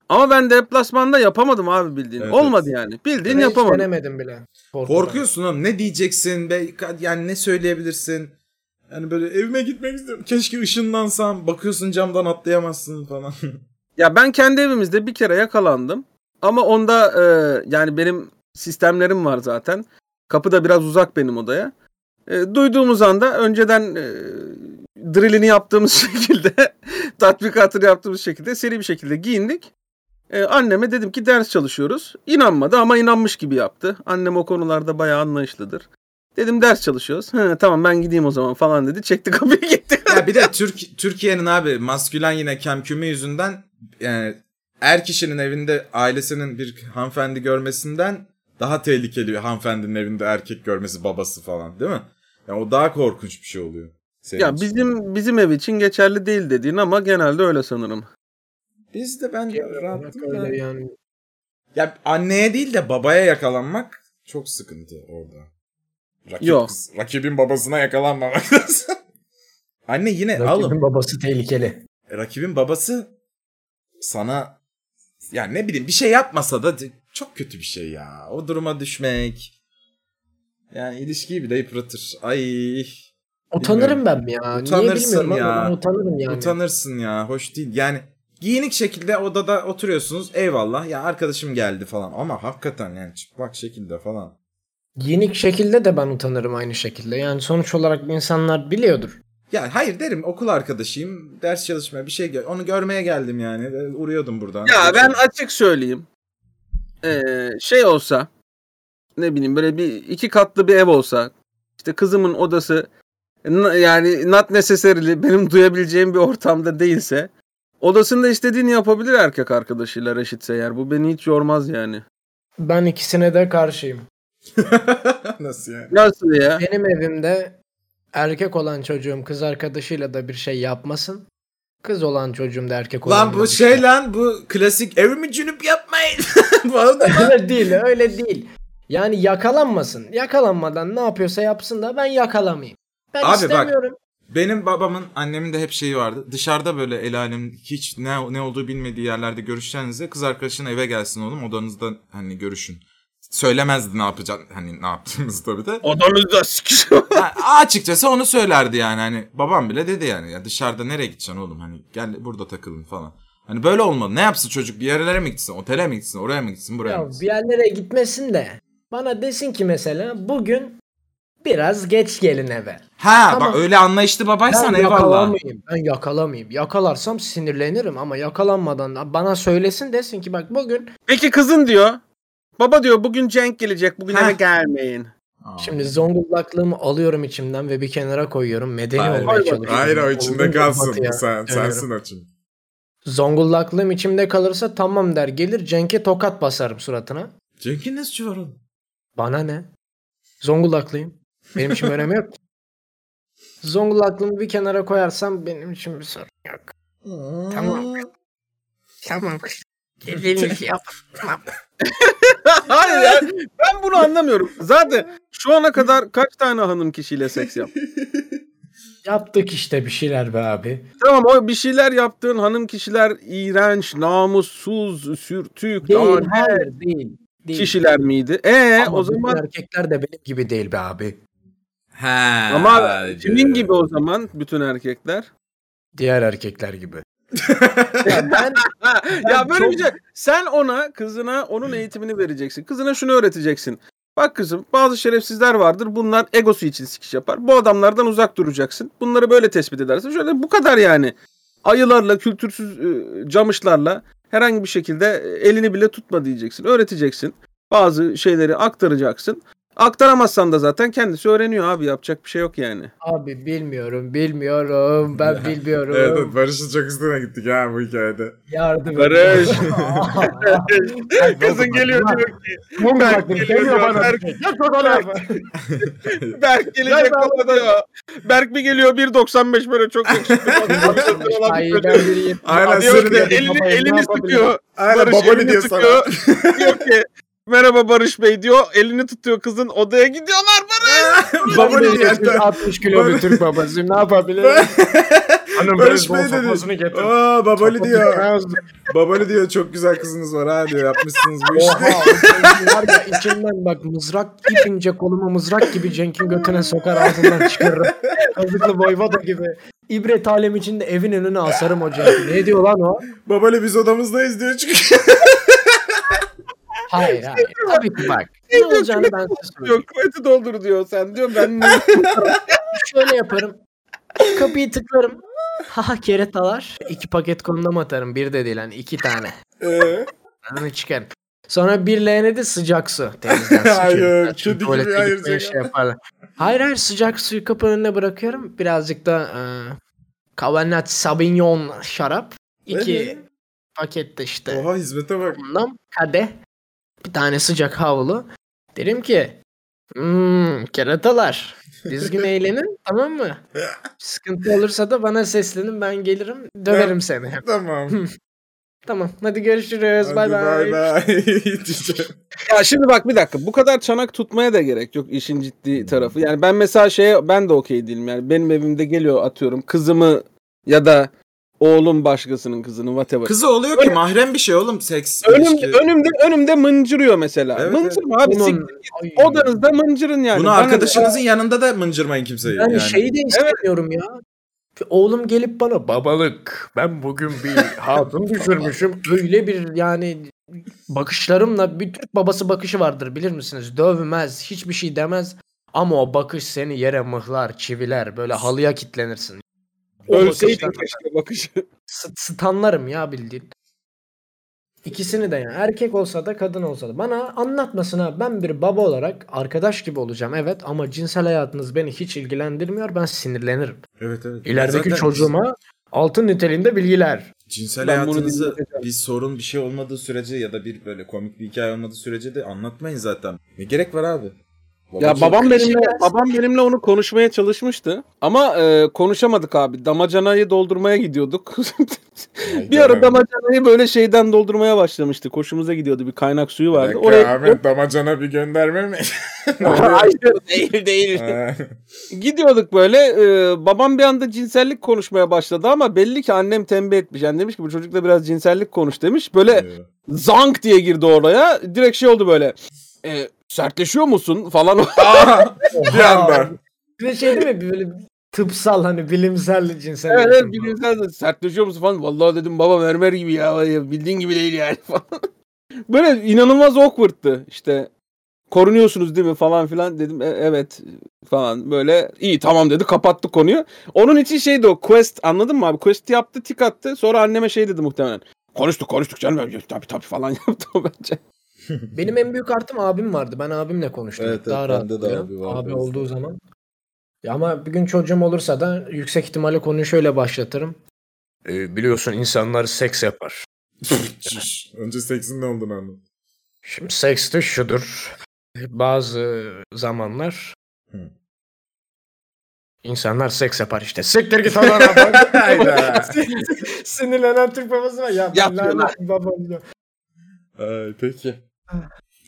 Ama ben deplasmanda yapamadım abi bildiğin. Evet, Olmadı evet. yani. Bildiğin Ben hiç yapamadım. denemedim bile. Korkudan. Korkuyorsun oğlum. Ne diyeceksin? Be, yani ne söyleyebilirsin? Yani böyle evime gitmek istiyorum. Keşke ışınlansam. Bakıyorsun camdan atlayamazsın falan. Ya ben kendi evimizde bir kere yakalandım. Ama onda e, yani benim sistemlerim var zaten. Kapı da biraz uzak benim odaya. E, duyduğumuz anda önceden e, drillini yaptığımız şekilde, tatbikatını yaptığımız şekilde seri bir şekilde giyindik. E, anneme dedim ki ders çalışıyoruz. İnanmadı ama inanmış gibi yaptı. Annem o konularda bayağı anlayışlıdır. Dedim ders çalışıyoruz. Hı, tamam ben gideyim o zaman falan dedi. Çekti kapıyı gitti. ya bir de Türk Türkiye'nin abi maskülen yine kemküme yüzünden yani er kişinin evinde ailesinin bir hanımefendi görmesinden daha tehlikeli bir hanımefendinin evinde erkek görmesi babası falan değil mi? Yani o daha korkunç bir şey oluyor. Senin ya için. bizim bizim ev için geçerli değil dediğin ama genelde öyle sanırım. biz de ben da. öyle yani. Ya anneye değil de babaya yakalanmak çok sıkıntı orada. Rakip, Yok. Rakibin babasına yakalanmamak lazım. Anne yine Rakibin oğlum babası tehlikeli. rakibin babası sana yani ne bileyim bir şey yapmasa da çok kötü bir şey ya. O duruma düşmek yani ilişkiyi bile yıpratır. Ay Utanırım ben ya. Niye Utanırsın bilmiyorum ama ya. ben utanırım yani. utanırsın ya. Hoş değil. Yani giyinik şekilde odada oturuyorsunuz. Eyvallah. Ya arkadaşım geldi falan ama hakikaten yani çıplak şekilde falan. Giyinik şekilde de ben utanırım aynı şekilde. Yani sonuç olarak insanlar biliyordur. Ya hayır derim okul arkadaşıyım. Ders çalışmaya bir şey gel- onu görmeye geldim yani. Ve Uğruyordum buradan. Ya ben açık söyleyeyim. Ee, şey olsa ne bileyim böyle bir iki katlı bir ev olsa işte kızımın odası n- yani not necessarily benim duyabileceğim bir ortamda değilse odasında istediğini yapabilir erkek arkadaşıyla reşitse eğer. Bu beni hiç yormaz yani. Ben ikisine de karşıyım. Nasıl yani? Nasıl ya? Benim evimde erkek olan çocuğum kız arkadaşıyla da bir şey yapmasın. Kız olan çocuğum da erkek olan Lan bu şey lan bu klasik evimi cünüp yapmayın. bu öyle değil öyle değil. Yani yakalanmasın. Yakalanmadan ne yapıyorsa yapsın da ben yakalamayayım. Ben Abi bak, istemiyorum. Benim babamın annemin de hep şeyi vardı. Dışarıda böyle el alem hiç ne ne olduğu bilmediği yerlerde görüşeceğinizde kız arkadaşın eve gelsin oğlum odanızda hani görüşün. Söylemezdi ne yapacaksın hani ne yaptığımızı tabii de. Odanızda sikişim. Ha, açıkçası onu söylerdi yani hani babam bile dedi yani ya dışarıda nereye gideceksin oğlum hani gel burada takılın falan. Hani böyle olmalı. Ne yapsın çocuk bir yerlere mi gitsin? Otele mi gitsin? Oraya mı gitsin? Buraya mı Ya gitsin? bir yerlere gitmesin de bana desin ki mesela bugün biraz geç gelin eve. Ha Tamam. bak öyle anlayışlı babaysan Ben eyvallah. yakalamayayım. Ben yakalamayayım. Yakalarsam sinirlenirim ama yakalanmadan bana söylesin desin ki bak bugün Peki kızın diyor. Baba diyor bugün Cenk gelecek. Bugün Heh. eve gelmeyin. Şimdi zonguldaklığımı alıyorum içimden ve bir kenara koyuyorum. Medeni Hayır. olmaya Hayır, çalışıyorum. Hayır o içinde kalsın. batıya Sen, dönüyorum. sensin o çünkü. Zongullaklığım içimde kalırsa tamam der gelir Cenk'e tokat basarım suratına. Cenk'in ne suçu var oğlum? Bana ne? Zongullaklıyım. Benim için önemi yok. ki. Zonguldaklığımı bir kenara koyarsam benim için bir sorun yok. Tamam. Tamam. Dediğinizi yap. Hayır ya. Ben bunu anlamıyorum. Zaten şu ana kadar kaç tane hanım kişiyle seks yap? Yaptık işte bir şeyler be abi. Tamam o bir şeyler yaptığın hanım kişiler iğrenç, namussuz, sürtük, Değil, lanet hayır değil. Değil. kişiler miydi? E Ama o zaman erkekler de benim gibi değil be abi. He. ama kimin gibi o zaman bütün erkekler? Diğer erkekler gibi. ya ben Ha, ya böyle çok- bir şey. Sen ona, kızına onun eğitimini vereceksin. Kızına şunu öğreteceksin. Bak kızım bazı şerefsizler vardır. Bunlar egosu için sikiş yapar. Bu adamlardan uzak duracaksın. Bunları böyle tespit edersin. Şöyle bu kadar yani. Ayılarla, kültürsüz e, camışlarla herhangi bir şekilde e, elini bile tutma diyeceksin. Öğreteceksin. Bazı şeyleri aktaracaksın. Aktaramazsan da zaten kendisi öğreniyor abi. Yapacak bir şey yok yani. abi bilmiyorum, bilmiyorum. Ben bilmiyorum. Evet, evet Barış'ın çok üstüne gittik ha bu hikayede. Yardım et. Barış. Kızın geliyor diyor ki. Mum Berk geliyor bana. Berk. Tarafa. Berk gelecek baba diyor. Berk bir geliyor 1.95 böyle çok yakışıklı. Aynen, diyor seni ki de- elini, sıkıyor. Aynen elini diyor sana. diyor ki merhaba Barış Bey diyor. Elini tutuyor kızın odaya gidiyorlar Barış. babali diyor. 60 kilo bir Türk babasıyım. Ne yapabilirim? Hanım Barış Bey dedi. getir. Aa babali diyor. Babali diyor çok güzel kızınız var ha diyor. Yapmışsınız bu işi. Oha var ya içinden bak mızrak ip ince kolumu mızrak gibi Cenk'in götüne sokar ağzından çıkarırım. Kazıklı boyvada gibi. İbret alem içinde evin önüne asarım Cenk'i. Ne diyor lan o? babali biz odamızdayız diyor çünkü. Hayır hayır. Tabii ki bak. Ne olacağını ben size söyleyeyim. Kuvveti doldur diyor sen diyor ben Şöyle yaparım. Kapıyı tıklarım. Haha keretalar. İki paket kondom atarım. Bir de değil hani iki tane. Ee? Onu çıkarım. Sonra bir leğene de sıcak su temizlensin. Hayır, kedi Çünkü gibi ayıracak. şey yaparlar. Hayır hayır sıcak suyu kapının önüne bırakıyorum. Birazcık da e, Cabernet Sauvignon şarap. İki Ee? pakette işte Oha hizmete bak. bundan kadeh. Bir tane sıcak havlu. Derim ki hmm, keratalar düzgün eğlenin tamam mı? Sıkıntı olursa da bana seslenin ben gelirim döverim seni. Tamam. Tamam hadi görüşürüz bay Hadi bay. bay bay. Ya şimdi bak bir dakika bu kadar çanak tutmaya da gerek yok işin ciddi tarafı. Yani ben mesela şeye ben de okey değilim yani benim evimde geliyor atıyorum kızımı ya da oğlum başkasının kızını whatever. Kızı oluyor ki mahrem bir şey oğlum seks. önümde, ilişki. önümde önümde mıncırıyor mesela. Evet, Mıncırma abi Bunun- siktir. Ay. Odanızda mıncırın yani. Bunu Bana- arkadaşınızın yanında da mıncırmayın kimseyi. Ben Yani. şeyi de istemiyorum ya. Oğlum gelip bana babalık ben bugün bir hatun düşürmüşüm. Öyle bir yani bakışlarımla bir Türk babası bakışı vardır bilir misiniz? Dövmez, hiçbir şey demez. Ama o bakış seni yere mıhlar, çiviler. Böyle halıya kitlenirsin. Ölseydin keşke bakışı. st- Stanlarım ya bildiğin. İkisini de yani. Erkek olsa da kadın olsa da. Bana anlatmasın ha. Ben bir baba olarak arkadaş gibi olacağım evet ama cinsel hayatınız beni hiç ilgilendirmiyor. Ben sinirlenirim. Evet evet. İlerideki Zaten çocuğuma altın niteliğinde bilgiler. Cinsel Ben hayatınızı bir sorun bir şey olmadığı sürece ya da bir böyle komik bir hikaye olmadığı sürece de anlatmayın zaten. Ne gerek var abi? Ya babam benimle babam benimle onu konuşmaya çalışmıştı. Ama e, konuşamadık abi. Damacanayı doldurmaya gidiyorduk. bir ara damacanayı böyle şeyden doldurmaya başlamıştı. Koşumuza gidiyordu. Bir kaynak suyu vardı. Oraya Ahmet damacana bir gönderme mi? Hayır değil değil. Gidiyorduk böyle. e, babam bir anda cinsellik konuşmaya başladı ama belli ki annem tembih etmiş. Yani demiş ki bu çocukla biraz cinsellik konuş demiş. Böyle zank diye girdi oraya. Direkt şey oldu böyle. E, sertleşiyor musun falan. Bir anda. Bir de şey değil mi böyle tıpsal hani bilimsel cinsel. evet, evet bilimsel de sertleşiyor musun falan. Vallahi dedim baba mermer gibi ya. Bildiğin gibi değil yani falan. Böyle inanılmaz awkward'tı işte. Korunuyorsunuz değil mi falan filan dedim. "E- evet falan böyle iyi tamam dedi kapattı konuyu. Onun için şeydi o quest anladın mı abi? Quest yaptı tik attı sonra anneme şey dedi muhtemelen. Konuştuk konuştuk canım tabii tabii falan yaptı o bence. Benim en büyük artım abim vardı. Ben abimle konuştum. Evet, evet, Daha bende rahat. de ya. abi var Abi olduğu zaman. Ya ama bir gün çocuğum olursa da yüksek ihtimalle konuyu şöyle başlatırım. Ee, biliyorsun insanlar seks yapar. Önce seksin ne olduğunu anlat. Şimdi seks de şudur. Bazı zamanlar Hı. insanlar seks yapar işte. Siktir git oradan Hayda. Sinirlenen Türk babası var. Ya ben babam ya. Ay, peki.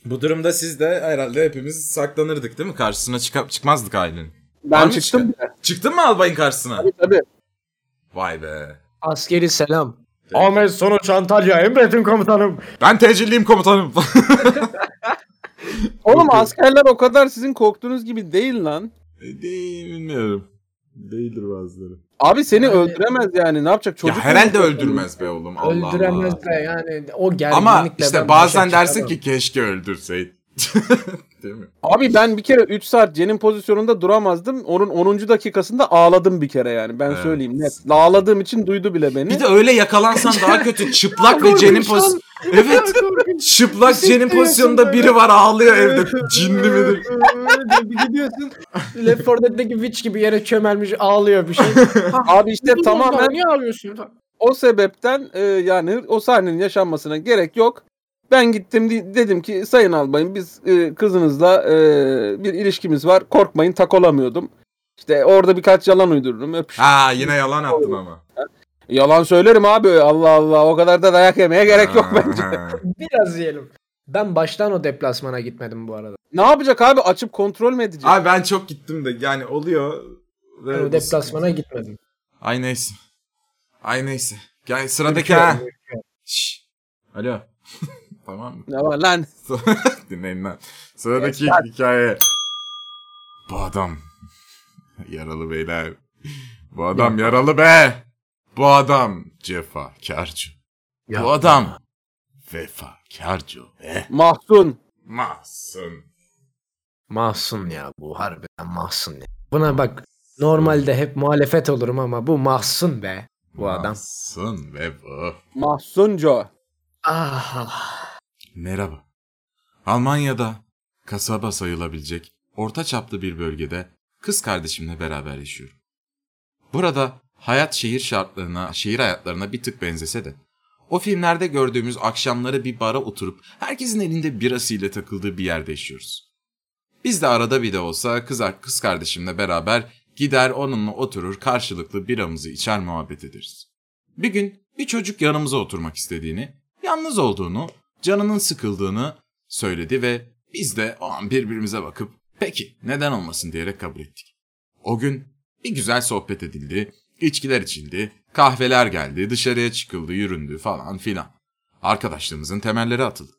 Bu durumda siz de herhalde hepimiz saklanırdık değil mi? Karşısına çıkıp çıkmazdık ailenin. Var Ben mı çıktım. Çıktın mı albayın karşısına? Tabii tabii. Vay be. Askeri selam. Ahmet Sonuç Antalya emredin komutanım. Ben tecilliyim komutanım. Oğlum askerler o kadar sizin korktuğunuz gibi değil lan. Değil bilmiyorum. Değildir bazıları. Abi seni Yani- öldüremez yani. Ne yapacak çocuk? ya herhalde öldürmez be oğlum. Allah Öldüremez Allah. de yani o gerginlikle Ama işte bazen dersin çıkamam. ki keşke öldürseydin. Değil mi? Abi ben bir kere 3 saat Cen'in pozisyonunda duramazdım. Onun 10. dakikasında ağladım bir kere yani. Ben Evet. söyleyeyim net. Ağladığım için duydu bile beni. Bir de öyle yakalansan daha kötü. Çıplak ve Cen'in pozisyonu. Evet. Çıplak Cen'in pozisyonunda biri var ağlıyor evde. Cinli midir? bir gidiyorsun. Left 4 Dead'deki witch gibi yere çömelmiş ağlıyor bir şey. Abi işte tamamen Niye ağlıyorsun? o sebepten e, yani o sahnenin yaşanmasına gerek yok. Ben gittim di- dedim ki sayın albayım biz e, kızınızla e, bir ilişkimiz var. Korkmayın tak olamıyordum. İşte orada birkaç yalan uydururum. Öpüş. Ha yine yalan attın ama. Yalan söylerim abi. Allah Allah o kadar da dayak yemeye gerek yok bence. Biraz yiyelim. Ben baştan o deplasmana gitmedim bu arada. Ne yapacak abi? Açıp kontrol mü edecek? Abi ben çok gittim de yani oluyor. Ben o deplasmana gitmedim. Ay neyse. Ay neyse. Gel sıradaki ha. Şşş. Alo. Tamam mı? Ne var lan? Dinleyin lan. Sıradaki hikaye. Bu adam. Yaralı beyler. Bu adam yaralı be. Bu adam cefakarcı. Ya. Bu adam vefakarcı be. Mahzun. Masum. Mahsun ya bu harbiden mahsun ya. Buna bak normalde hep muhalefet olurum ama bu mahsun be bu adam. Masum ve bu. Mahsunco. Ah. Merhaba. Almanya'da kasaba sayılabilecek orta çaplı bir bölgede kız kardeşimle beraber yaşıyorum. Burada hayat şehir şartlarına, şehir hayatlarına bir tık benzese de o filmlerde gördüğümüz akşamları bir bara oturup herkesin elinde birasıyla takıldığı bir yerde yaşıyoruz. Biz de arada bir de olsa kız, kız kardeşimle beraber gider onunla oturur karşılıklı biramızı içer muhabbet ederiz. Bir gün bir çocuk yanımıza oturmak istediğini, yalnız olduğunu, canının sıkıldığını söyledi ve biz de o an birbirimize bakıp peki neden olmasın diyerek kabul ettik. O gün bir güzel sohbet edildi, içkiler içildi, kahveler geldi, dışarıya çıkıldı, yüründü falan filan. Arkadaşlığımızın temelleri atıldı.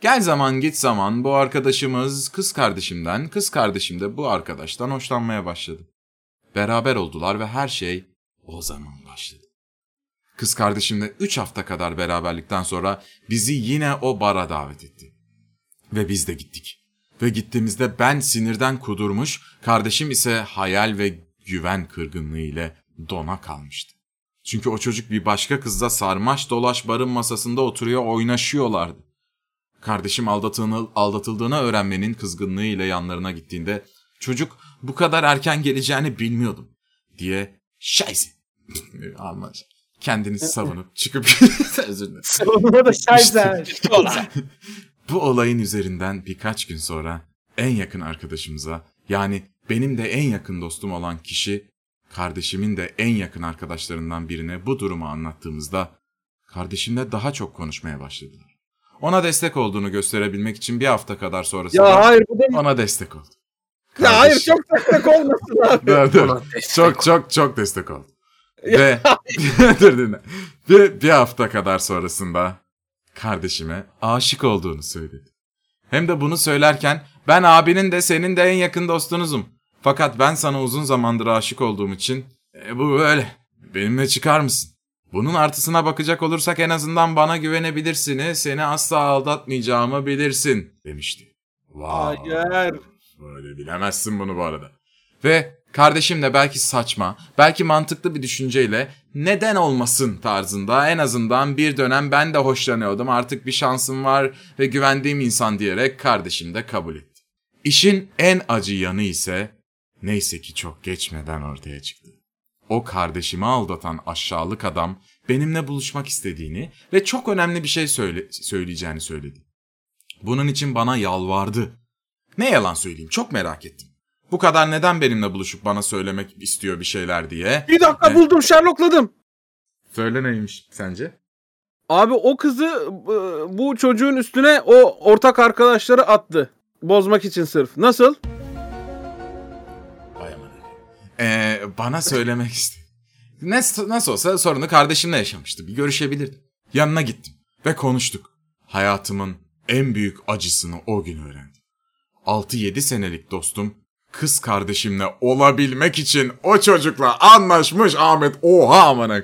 Gel zaman git zaman bu arkadaşımız kız kardeşimden, kız kardeşim de bu arkadaştan hoşlanmaya başladı. Beraber oldular ve her şey o zaman başladı. Kız kardeşimle 3 hafta kadar beraberlikten sonra bizi yine o bara davet etti. Ve biz de gittik. Ve gittiğimizde ben sinirden kudurmuş, kardeşim ise hayal ve güven kırgınlığı ile dona kalmıştı. Çünkü o çocuk bir başka kızla sarmaş dolaş barın masasında oturuyor oynaşıyorlardı. Kardeşim aldatıldığını, aldatıldığını öğrenmenin kızgınlığı ile yanlarına gittiğinde çocuk bu kadar erken geleceğini bilmiyordum diye şayse Alman kendini savunup çıkıp özür dilerim. Savunma da şayza. Bu olayın üzerinden birkaç gün sonra en yakın arkadaşımıza yani benim de en yakın dostum olan kişi kardeşimin de en yakın arkadaşlarından birine bu durumu anlattığımızda kardeşimle daha çok konuşmaya başladılar. Ona destek olduğunu gösterebilmek için bir hafta kadar sonrasında Ya hayır bu da... ona destek oldu. Ya hayır Kardeşim- çok destek olmasın abi. Dur, dur. Ona destek Çok çok çok destek oldu. Ve dur dinle. Bir, bir hafta kadar sonrasında kardeşime aşık olduğunu söyledi. Hem de bunu söylerken ben abinin de senin de en yakın dostunuzum. Fakat ben sana uzun zamandır aşık olduğum için "E, bu böyle. Benimle çıkar mısın? Bunun artısına bakacak olursak en azından bana güvenebilirsin. Seni asla aldatmayacağımı bilirsin demişti. Wow. Hayır. Böyle bilemezsin bunu bu arada. Ve kardeşim de belki saçma, belki mantıklı bir düşünceyle neden olmasın tarzında en azından bir dönem ben de hoşlanıyordum artık bir şansım var ve güvendiğim insan diyerek kardeşim de kabul etti. İşin en acı yanı ise neyse ki çok geçmeden ortaya çıktı. O kardeşimi aldatan aşağılık adam benimle buluşmak istediğini ve çok önemli bir şey söyle söyleyeceğini söyledi. Bunun için bana yalvardı. Ne yalan söyleyeyim çok merak ettim. Bu kadar neden benimle buluşup bana söylemek istiyor bir şeyler diye. Bir dakika buldum Sherlockladım. Söyle neymiş sence? Abi o kızı bu- bu çocuğun üstüne o ortak arkadaşları attı. Bozmak için sırf. Nasıl? Ay aman öyle. Ee, bana söylemek istedi. Ne, nasıl olsa sorunu kardeşimle yaşamıştı. Bir görüşebilirdim. Yanına gittim ve konuştuk. Hayatımın en büyük acısını o gün öğrendim. 6-7 senelik dostum kız kardeşimle olabilmek için o çocukla anlaşmış Ahmet. Oha amına.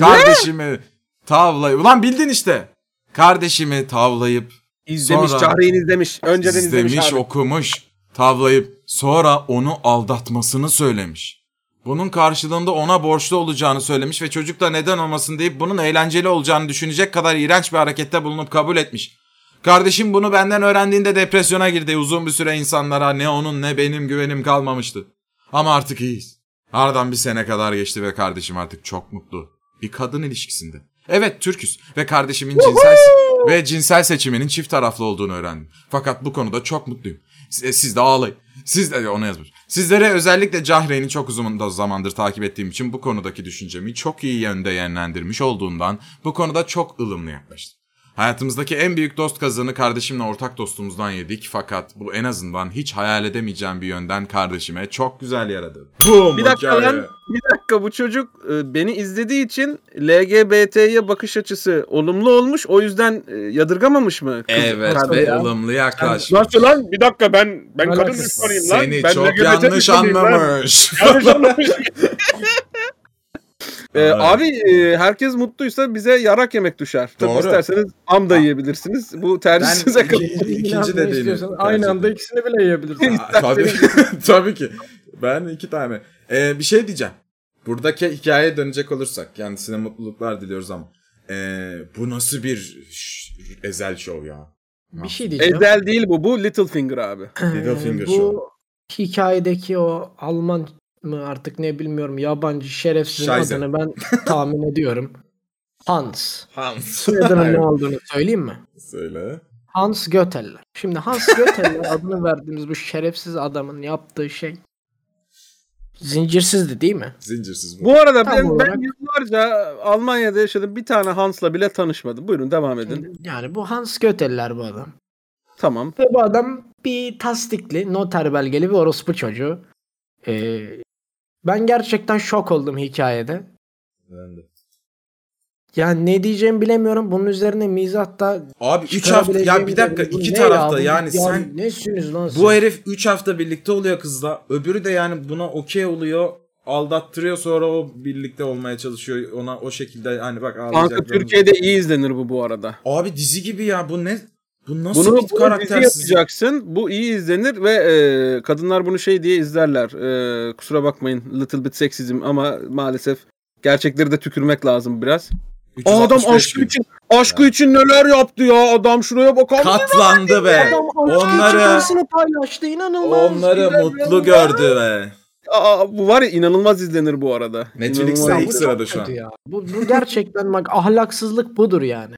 Kardeşimi tavlayıp... Ulan bildin işte. Kardeşimi tavlayıp İzlemiş, Sonra- izlemiş. Önceden izlemiş, izlemiş, abi. okumuş, tavlayıp sonra onu aldatmasını söylemiş. Bunun karşılığında ona borçlu olacağını söylemiş ve çocuk da neden olmasın deyip bunun eğlenceli olacağını düşünecek kadar iğrenç bir harekette bulunup kabul etmiş. Kardeşim bunu benden öğrendiğinde depresyona girdi. Uzun bir süre insanlara ne onun ne benim güvenim kalmamıştı. Ama artık iyiyiz. Aradan bir sene kadar geçti ve kardeşim artık çok mutlu. Bir kadın ilişkisinde. Evet Türküz ve kardeşimin cinsel ve cinsel seçiminin çift taraflı olduğunu öğrendim. Fakat bu konuda çok mutluyum. Siz, siz de ağlayın. Siz de onu yazmış. Sizlere özellikle Cahreyn'i çok uzun zamandır takip ettiğim için bu konudaki düşüncemi çok iyi yönde yönlendirmiş olduğundan bu konuda çok ılımlı yaklaştım. Hayatımızdaki en büyük dost kazığını kardeşimle ortak dostumuzdan yedik fakat bu en azından hiç hayal edemeyeceğim bir yönden kardeşime çok güzel yaradı. Boom, Bir dakika hikaye. lan. Bir dakika bu çocuk e, beni izlediği için LGBT'ye bakış açısı olumlu olmuş. O yüzden e, yadırgamamış mı? kız Evet ve ya? ılımlı yaklaşmış. Nasıl lan? Bir dakika ben ben kadın düşmanıyım lan. Seni ben çok LGBT yanlış anlamış. Yanlış anlamış. Ee, abi e, herkes mutluysa bize yarak yemek düşer. Tabii Doğru. isterseniz am da yiyebilirsiniz. Bu tercih Ben- size kalmış. İkinci de değil. Aynı anda ikisini bile yiyebilirsin. Aa, tabii, tabii ki. Ben iki tane. Ee, bir şey diyeceğim. Buradaki hikayeye dönecek olursak. Kendisine mutluluklar diliyoruz ama. ee, bu nasıl bir ezel şov ya? bir şey diyeceğim. Ezel değil bu. Bu Littlefinger abi. Littlefinger Ee, bu Show. hikayedeki o Alman mı artık ne bilmiyorum yabancı şerefsizin Scheiße. adını ben tahmin ediyorum. Hans. Hans. Soyadının ne olduğunu söyleyeyim mi? Söyle. Hans Göteller. Şimdi Hans Göteller adını verdiğimiz bu şerefsiz adamın yaptığı şey zincirsizdi değil mi? Zincirsiz bu. Bu arada Tam ben, ben olarak- yıllarca Almanya'da yaşadım. Bir tane Hans'la bile tanışmadım. Buyurun devam edin. Yani bu Hans Göteller bu adam. Tamam. Ve bu adam bir tasdikli, noter belgeli bir orospu çocuğu. Ee, ben gerçekten şok oldum hikayede. Ben de. Yani ne diyeceğimi bilemiyorum. Bunun üzerine mizahta Abi 3 hafta ya bir dakika iki ne tarafta ya? Yani ya sen nesiniz lan siz? bu herif 3 hafta birlikte oluyor kızla. Öbürü de yani buna okey oluyor. Aldattırıyor sonra o birlikte olmaya çalışıyor. Ona o şekilde hani bak Kanka ağlayacak. Türkiye'de iyi izlenir bu bu arada. Abi dizi gibi ya bu ne? Bu nasıl Bunu, bir bunu karaktersiz? yapacaksın. Bu iyi izlenir ve e, kadınlar bunu şey diye izlerler. E, kusura bakmayın little bit seksizm ama maalesef gerçekleri de tükürmek lazım biraz. Adam 365 aşkı gün. için aşkı için neler yaptı ya adam şuraya bakar katlandı be. Adam Onları- paylaştı inanılmaz. Onları Güzel mutlu ya. gördü be. Aa, bu var ya inanılmaz izlenir bu arada. Netflix'te ilk sırada şu an. Ya. Bu, bu gerçekten bak ahlaksızlık budur yani.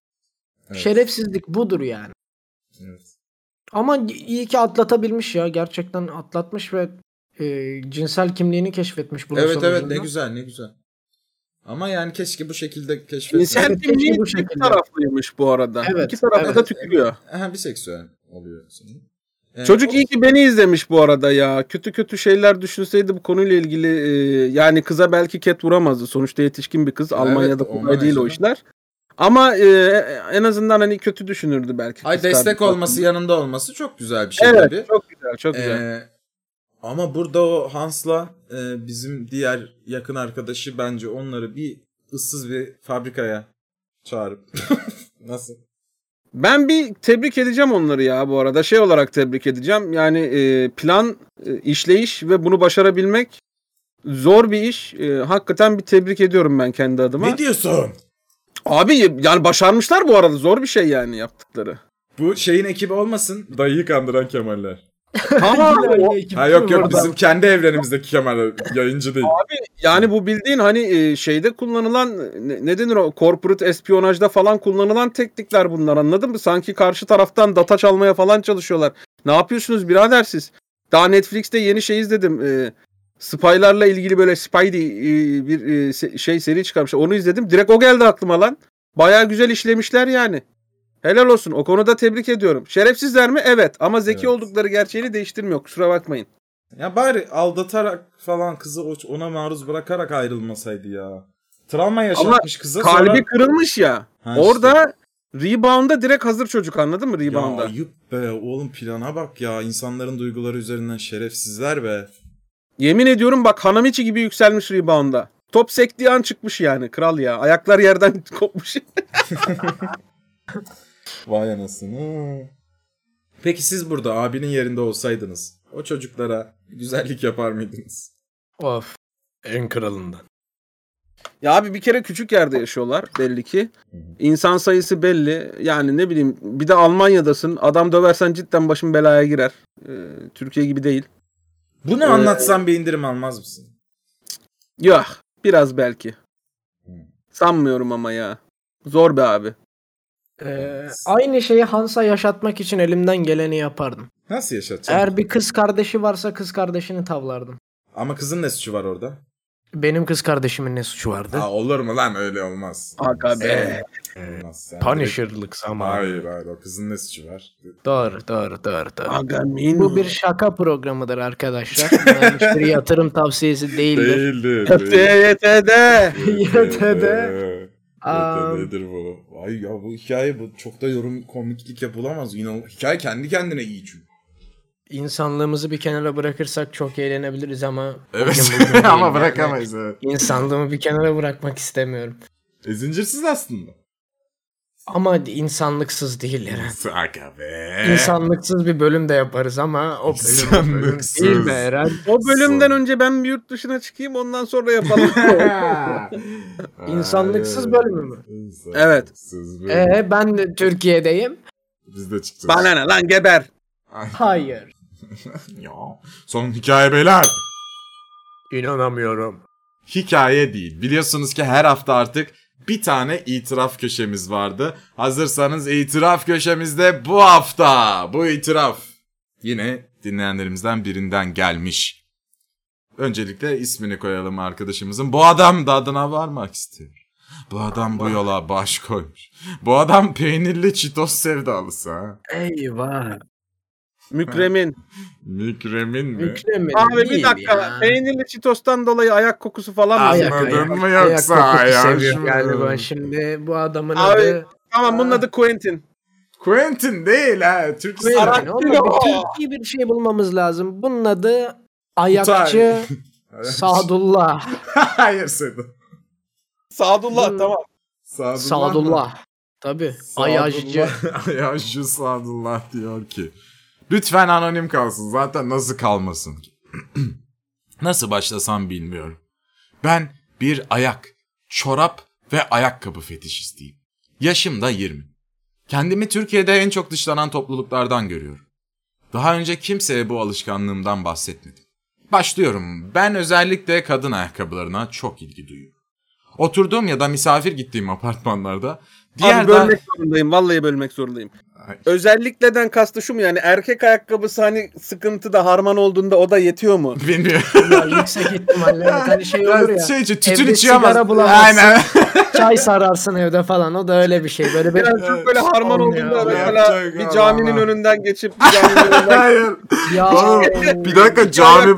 Evet. Şerefsizlik budur yani. Evet. Ama iyi ki atlatabilmiş ya. Gerçekten atlatmış ve e, cinsel kimliğini keşfetmiş bunun Evet sonucunda. evet ne güzel ne güzel. Ama yani keşke bu şekilde keşfetmesi. Cinsel Evet, kimliği bu iki şekilde. taraflıymış bu arada. Evet, İki tarafta evet. da tükürüyor. Aha biseksüel oluyor sanırım. Ee, Çocuk o- iyi ki beni izlemiş bu arada ya. Kötü kötü şeyler düşünseydi bu konuyla ilgili e, yani kıza belki ket vuramazdı. Sonuçta yetişkin bir kız. Almanya'da ondan kolay değil o işler. Ama e, en azından hani kötü düşünürdü belki. Ay destek kardeşi. olması yanında olması çok güzel bir şey Evet tabii. çok güzel çok güzel. Ee, ama burada o Hans'la e, bizim diğer yakın arkadaşı bence onları bir ıssız bir fabrikaya çağırıp nasıl? Ben bir tebrik edeceğim onları ya bu arada. Şey olarak tebrik edeceğim. Yani e, plan, e, işleyiş ve bunu başarabilmek zor bir iş. E, hakikaten bir tebrik ediyorum ben kendi adıma. Ne diyorsun? Abi yani başarmışlar bu arada. Zor bir şey yani yaptıkları. Bu şeyin ekibi olmasın. Dayıyı kandıran Kemaller. Ama o- Ha yok yok bizim kendi evrenimizdeki Kemaller yayıncı değil. yani bu bildiğin hani e, şeyde kullanılan ne, ne denir o corporate espiyonajda falan kullanılan teknikler bunlar anladın mı? Sanki karşı taraftan data çalmaya falan çalışıyorlar. Ne yapıyorsunuz birader siz? Daha Netflix'te yeni şey izledim. E, Spy'larla ilgili böyle Spidey e, bir e, şey seri çıkarmış. Onu izledim. Direkt o geldi aklıma lan. Bayağı güzel işlemişler yani. Helal olsun. O konuda tebrik ediyorum. Şerefsizler mi? Evet. Ama zeki Evet. oldukları gerçeğini değiştirmiyor. Kusura bakmayın. Ya bari aldatarak falan kızı ona maruz bırakarak ayrılmasaydı ya. Travma yaşatmış kıza Kalbi sonra... kırılmış ya. Ha Orada rebound'a direkt hazır çocuk anladın mı Ya rebound'a? ayıp be oğlum plana bak ya insanların duyguları üzerinden şerefsizler be. Yemin ediyorum bak Hanamichi gibi yükselmiş rebound'a. Top sektiği an çıkmış yani kral ya. Ayaklar yerden kopmuş. Vay anasını. Peki siz burada abinin yerinde olsaydınız o çocuklara güzellik yapar mıydınız? Of. En kralından. ya abi bir kere küçük yerde yaşıyorlar belli ki. İnsan sayısı belli. Yani ne bileyim bir de Almanya'dasın. Adam döversen cidden başın belaya girer. Ee, Türkiye gibi değil. Bunu Ee, anlatsam bir indirim almaz mısın? Yok biraz belki. Sanmıyorum ama ya. Zor be abi. Ee, aynı şeyi Hans'a yaşatmak için elimden geleni yapardım. Nasıl yaşatacağım? Eğer bir kız kardeşi varsa kız kardeşini tavlardım. Ama kızın ne suçu var orada? Benim kız kardeşimin ne suçu vardı? Aa, olur mu lan öyle olmaz. Aga be. Olmaz. Sen Punisher'lık zamanı. Hayır hayır o kızın ne suçu var? Doğru doğru doğru doğru. Aga min. Bu bir şaka programıdır arkadaşlar. Yani hiçbir yatırım tavsiyesi değildir. Değildir. YTYT'de. YTD. Am. Nedir bu? Ay ya bu hikaye bu çok da yorum komiklik yapılamaz. İnan hikaye kendi kendine iyi çünkü. İnsanlığımızı bir kenara bırakırsak çok eğlenebiliriz ama Evet bugün bugün ama bırakamayız evet. İnsanlığımı bir kenara bırakmak istemiyorum. E, zincirsiz aslında. Ama insanlıksız değil Eren. Aga be. İnsanlıksız bir bölüm de yaparız ama o bölüm, o bölüm İnsanlıksız. değil be Eren. O bölümden Son. önce ben bir yurt dışına çıkayım ondan sonra yapalım. İnsanlıksız bölümü mü? Evet. Bölüm. Ee, ben de Türkiye'deyim. Biz de çıkacağız. Bana ne lan geber. Hayır. ya. Son hikaye beyler. İnanamıyorum. hikaye değil. Biliyorsunuz ki her hafta artık bir tane itiraf köşemiz vardı. Hazırsanız itiraf köşemizde bu hafta bu itiraf yine dinleyenlerimizden birinden gelmiş. Öncelikle ismini koyalım arkadaşımızın. Bu adam da adına varmak istiyor. Bu adam bu yola baş koymuş. Bu adam peynirli çitos sevdalısı ha. Eyvah. Mükremin. Mükremin mi? Mükremin Abi bir dakika. ya. Peynirli çitostan dolayı ayak kokusu falan mı? Ayak-? Anladın mı yoksa kokusu ayağı seviyor galiba şimdi bu adamın Abi, adı Tamam bunun adı Quentin. Quentin değil ha. Türk Quentin. Oğlum, bir Türkiye bir şey bulmamız lazım. Bunun adı Ayakçı Sadullah. Hayır Sedat. Sadullah Hmm. tamam. Sadullah. Sadullah. Tabi. Ayacı. Ayacı Sadullah diyor ki. Lütfen anonim kalsın. Zaten nasıl kalmasın ki? nasıl başlasam bilmiyorum. Ben bir ayak, çorap ve ayakkabı fetişistiyim. Yaşım da 20. Kendimi Türkiye'de en çok dışlanan topluluklardan görüyorum. Daha önce kimseye bu alışkanlığımdan bahsetmedim. Başlıyorum. Ben özellikle kadın ayakkabılarına çok ilgi duyuyorum. Oturduğum ya da misafir gittiğim apartmanlarda diğer Abi bölmek zorundayım. Vallahi bölmek zorundayım. Özellikleden kastı şu mu yani erkek ayakkabısı hani sıkıntıda harman olduğunda o da yetiyor mu? Bilmiyorum. Ya yüksek ihtimalle evet. hani şey olur ya. şey tütün bulamazsın. Aynen. Çay sararsın evde falan. O da öyle bir şey. Böyle bir Yani çok böyle harman olduğunda mesela bir caminin önünden geçip bir caminin önünden Hayır. ya Oğlum, bir dakika cami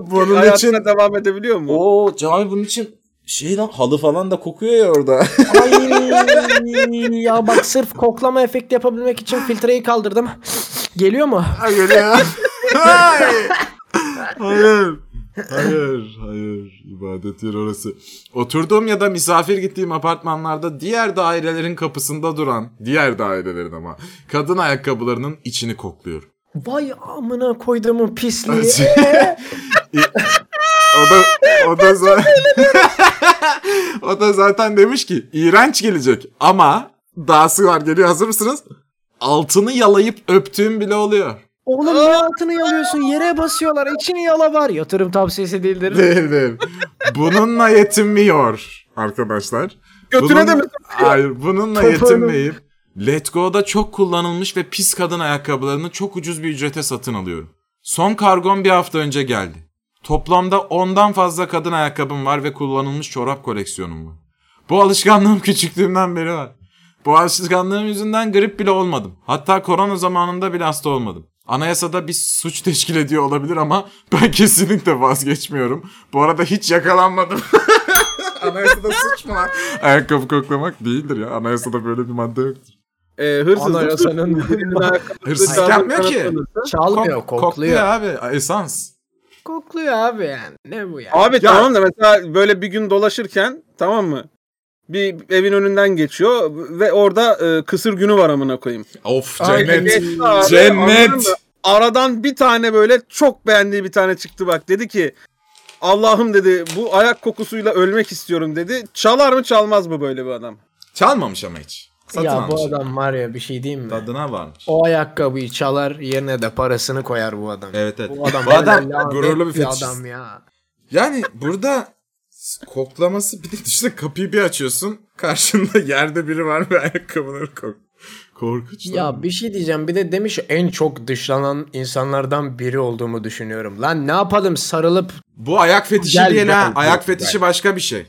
bunun hayatına için devam edebiliyor mu? Oo cami bunun için şey lan halı falan da kokuyor ya orada. Ay ya bak sırf koklama efekti yapabilmek için filtreyi kaldırdım. Geliyor mu? Hayır ya. Hayır. Hayır. Hayır, hayır. İbadet yeri orası. Oturduğum ya da misafir gittiğim apartmanlarda diğer dairelerin kapısında duran, diğer dairelerin ama, kadın ayakkabılarının içini kokluyorum. Vay amına koyduğumun pisliği. o da o da zaten o da zaten demiş ki iğrenç gelecek ama dahası var geliyor hazır mısınız? Altını yalayıp öptüğüm bile oluyor. Oğlum ne altını yalıyorsun? Yere basıyorlar. İçini yala var. Yatırım tavsiyesi değildir. Değil değil. Bununla yetinmiyor arkadaşlar. Götüne de Bunun- mi? Hayır bununla Topuğunu- yetinmeyip Let Go'da çok kullanılmış ve pis kadın ayakkabılarını çok ucuz bir ücrete satın alıyorum. Son kargom bir hafta önce geldi. Toplamda 10'dan fazla kadın ayakkabım var ve kullanılmış çorap koleksiyonum var. Bu alışkanlığım küçüklüğümden beri var. Bu alışkanlığım yüzünden grip bile olmadım. Hatta korona zamanında bile hasta olmadım. Anayasada bir suç teşkil ediyor olabilir ama ben kesinlikle vazgeçmiyorum. Bu arada hiç yakalanmadım. Anayasada suç mu lan? Ayakkabı koklamak değildir ya. Anayasada böyle bir madde yoktur. Ee, hırsızlık Anayasanın- çaldığı yapmıyor ki. Çalmıyor, Kok- kokluyor. kokluyor abi. Esans. Kokluyor abi yani. Ne bu ya? Abi Ya- tamam da mesela böyle bir gün dolaşırken tamam mı? Bir evin önünden geçiyor ve orada e, kısır günü var amına koyayım. Of cennet. abi, Cennet. Aradan bir tane böyle çok beğendiği bir tane çıktı bak. Dedi ki Allah'ım dedi bu ayak kokusuyla ölmek istiyorum dedi. Çalar mı çalmaz mı böyle bir adam? Çalmamış ama hiç. Satın ya almış. bu adam var ya bir şey diyeyim mi? Tadına varmış. O ayakkabıyı çalar yerine de parasını koyar bu adam. Evet evet. Bu adam, Bu adam gururlu bir fetişist. adam ya. Yani burada koklaması bir de işte kapıyı bir açıyorsun. Karşında yerde biri var ve ayakkabıları kok. Korkunç. lan. Ya bir şey diyeceğim bir de demiş en çok dışlanan insanlardan biri olduğumu düşünüyorum. Lan ne yapalım sarılıp Bu ayak fetişi değil ha. Ayak fetişi başka bir şey.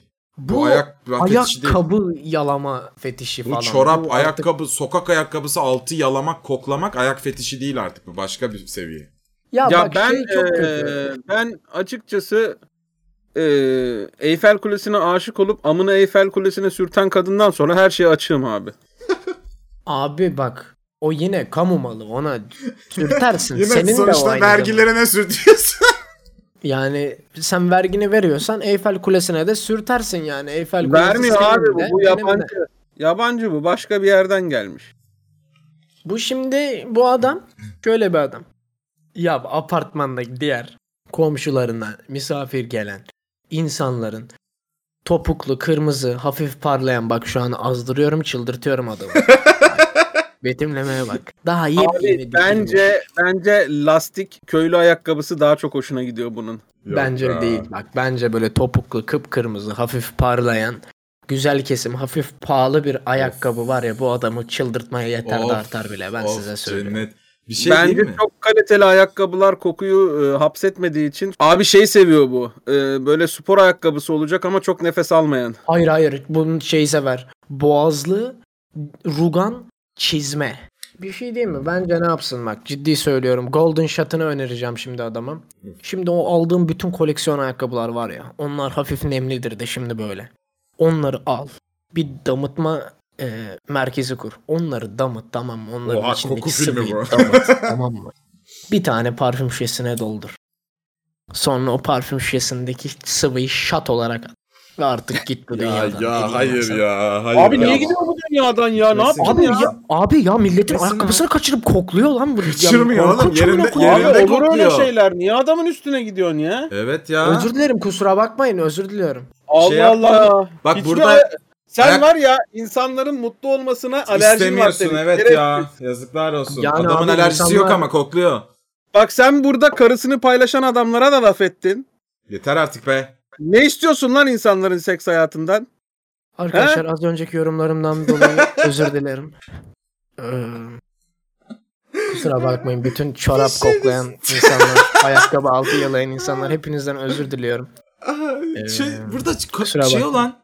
Bu, ayak- fetişi değil. ayakkabı yalama fetişi Bu falan. çorap, Bu artık- ayakkabı, sokak ayakkabısı altı yalamak, koklamak ayak fetişi değil artık. Bu başka bir seviye. Ya, Ya bak ben şey çok e, kötü. ben açıkçası e, Eyfel Kulesi'ne aşık olup amına Eyfel Kulesi'ne sürten kadından sonra her şeye açığım abi. Abi bak o yine kamu malı ona sürtersin. Yine Senin de o sonuçta zamanda. vergilerine sürtüyorsun. Yani sen vergini veriyorsan Eyfel Kulesi'ne de sürtersin yani. Eyfel Kulesi Vermiyor abi bu, de, bu yabancı. de. Yabancı bu başka bir yerden gelmiş. Bu şimdi bu adam şöyle bir adam. Ya apartmandaki diğer komşularına misafir gelen insanların topuklu, kırmızı, hafif parlayan bak şu an azdırıyorum, çıldırtıyorum adamı. Betimlemeye bak. Daha iyi Abi bence bence lastik köylü ayakkabısı daha çok hoşuna gidiyor bunun. Bence Yok ya. değil. Bak bence böyle topuklu, kıpkırmızı, hafif parlayan, güzel kesim, hafif pahalı bir ayakkabı var ya bu adamı çıldırtmaya yeter de Of, artar bile ben of, size söyleyeyim. Cennet. Bir şey Bence değil mi? çok kaliteli ayakkabılar kokuyu e, hapsetmediği için abi şey seviyor bu. E, böyle spor ayakkabısı olacak ama çok nefes almayan. Hayır hayır bunun şeyi sever. Boğazlı, rugan, çizme. Bir şey değil mi? Bence ne yapsın bak ciddi söylüyorum. Golden Shot'ını önereceğim şimdi adama. Şimdi o aldığım bütün koleksiyon ayakkabılar var ya. Onlar hafif nemlidir de şimdi böyle. Onları al. Bir damıtma e, merkezi kur. Onları damıt tamam mı? Onların Oha, içindeki filmi sıvıyı bu. damıt tamam mı? Bir tane parfüm şişesine doldur. Sonra o parfüm şişesindeki sıvıyı şat olarak at. Ve artık git bu Ya, dünyadan. ya Elini hayır ya. Hayır Abi ya. niye gidiyor bu dünyadan ya? Ne yaptın Abi ya? ya, abi ya milletin Kesin ayakkabısını kaçırıp kokluyor lan bu. Kaçırmıyor Ya, oğlum, yerinde- amına Abi yerinde- olur öyle şeyler. Niye adamın üstüne gidiyorsun ya? Evet ya. Özür dilerim kusura bakmayın özür diliyorum. Allah Şey. Allah. Bak Hiçbir burada sen ayak- var ya insanların mutlu olmasına alerjin var istemiyorsun senin. evet ya. Yazıklar olsun. Yani Adamın abi alerjisi insanlar- yok ama kokluyor. Bak sen burada karısını paylaşan adamlara da laf ettin. Yeter artık be. Ne istiyorsun lan insanların seks hayatından? Arkadaşlar az önceki yorumlarımdan dolayı özür dilerim. Ee, Kusura bakmayın bütün çorap koklayan insanlar, ayakkabı altı yalayan insanlar hepinizden özür diliyorum. Ee, şey burada kusura şey bakma. olan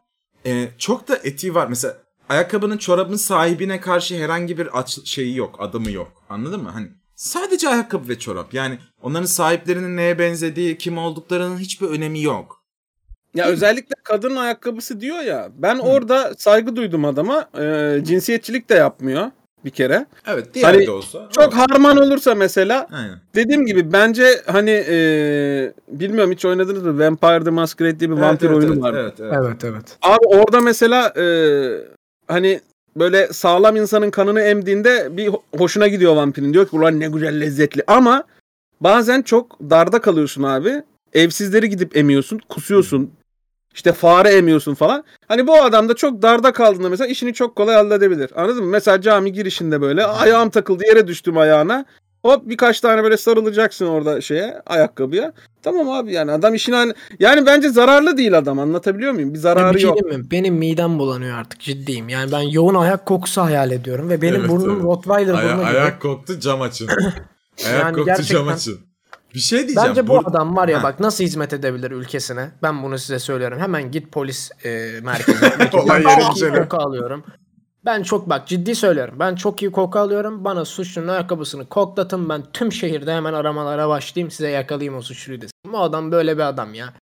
e, çok da etiği var. Mesela ayakkabının çorabın sahibine karşı herhangi bir aç şeyi yok, adımı yok. Anladın mı? Hani sadece ayakkabı ve çorap. Yani onların sahiplerinin neye benzediği, kim olduklarının hiçbir önemi yok. Ya özellikle kadın ayakkabısı diyor ya. Ben orada saygı duydum adama. Ee, cinsiyetçilik de yapmıyor bir kere. Evet, diğer Hani de olsa. Çok evet. harman olursa mesela Aynen. dediğim gibi bence hani e, bilmiyorum hiç oynadınız mı? Vampire the Masquerade diye bir vampir evet, oyunu evet, var. Evet, evet. Evet evet. Abi orada mesela e, hani böyle sağlam insanın kanını emdiğinde bir ho- hoşuna gidiyor vampirin. Diyor ki ulan ne güzel lezzetli. Ama bazen çok darda kalıyorsun abi. Evsizleri gidip emiyorsun, kusuyorsun. İşte fare emiyorsun falan. Hani bu adam da çok darda kaldığında mesela işini çok kolay halledebilir. Anladın mı? Mesela cami girişinde böyle ayağım takıldı yere düştüm ayağına. Hop birkaç tane böyle sarılacaksın orada şeye ayakkabıya. Tamam abi yani adam işini halle- yani bence zararlı değil adam anlatabiliyor muyum? Bir Ya zararı bir şey yok. mi? Benim midem bulanıyor artık ciddiyim. Yani ben yoğun ayak kokusu hayal ediyorum ve benim Evet, burnum evet. Rottweiler Aya- burnu gibi. ayak koktu cam açın. ayak Yani koktu gerçekten- cam açın. Bir şey diyeceğim. Bence bu Bur- adam var ya Ha. bak nasıl hizmet edebilir ülkesine. Ben bunu size söylüyorum. Hemen git polis e, merkezine. Olay ben yeri çok iyi incele. koku alıyorum. Ben çok bak ciddi söylüyorum. Ben çok iyi koku alıyorum. Bana suçlunun ayakkabısını koklatın. Ben tüm şehirde hemen aramalara başlayayım. Size yakalayayım o suçluyu desin. Bu adam böyle bir adam ya.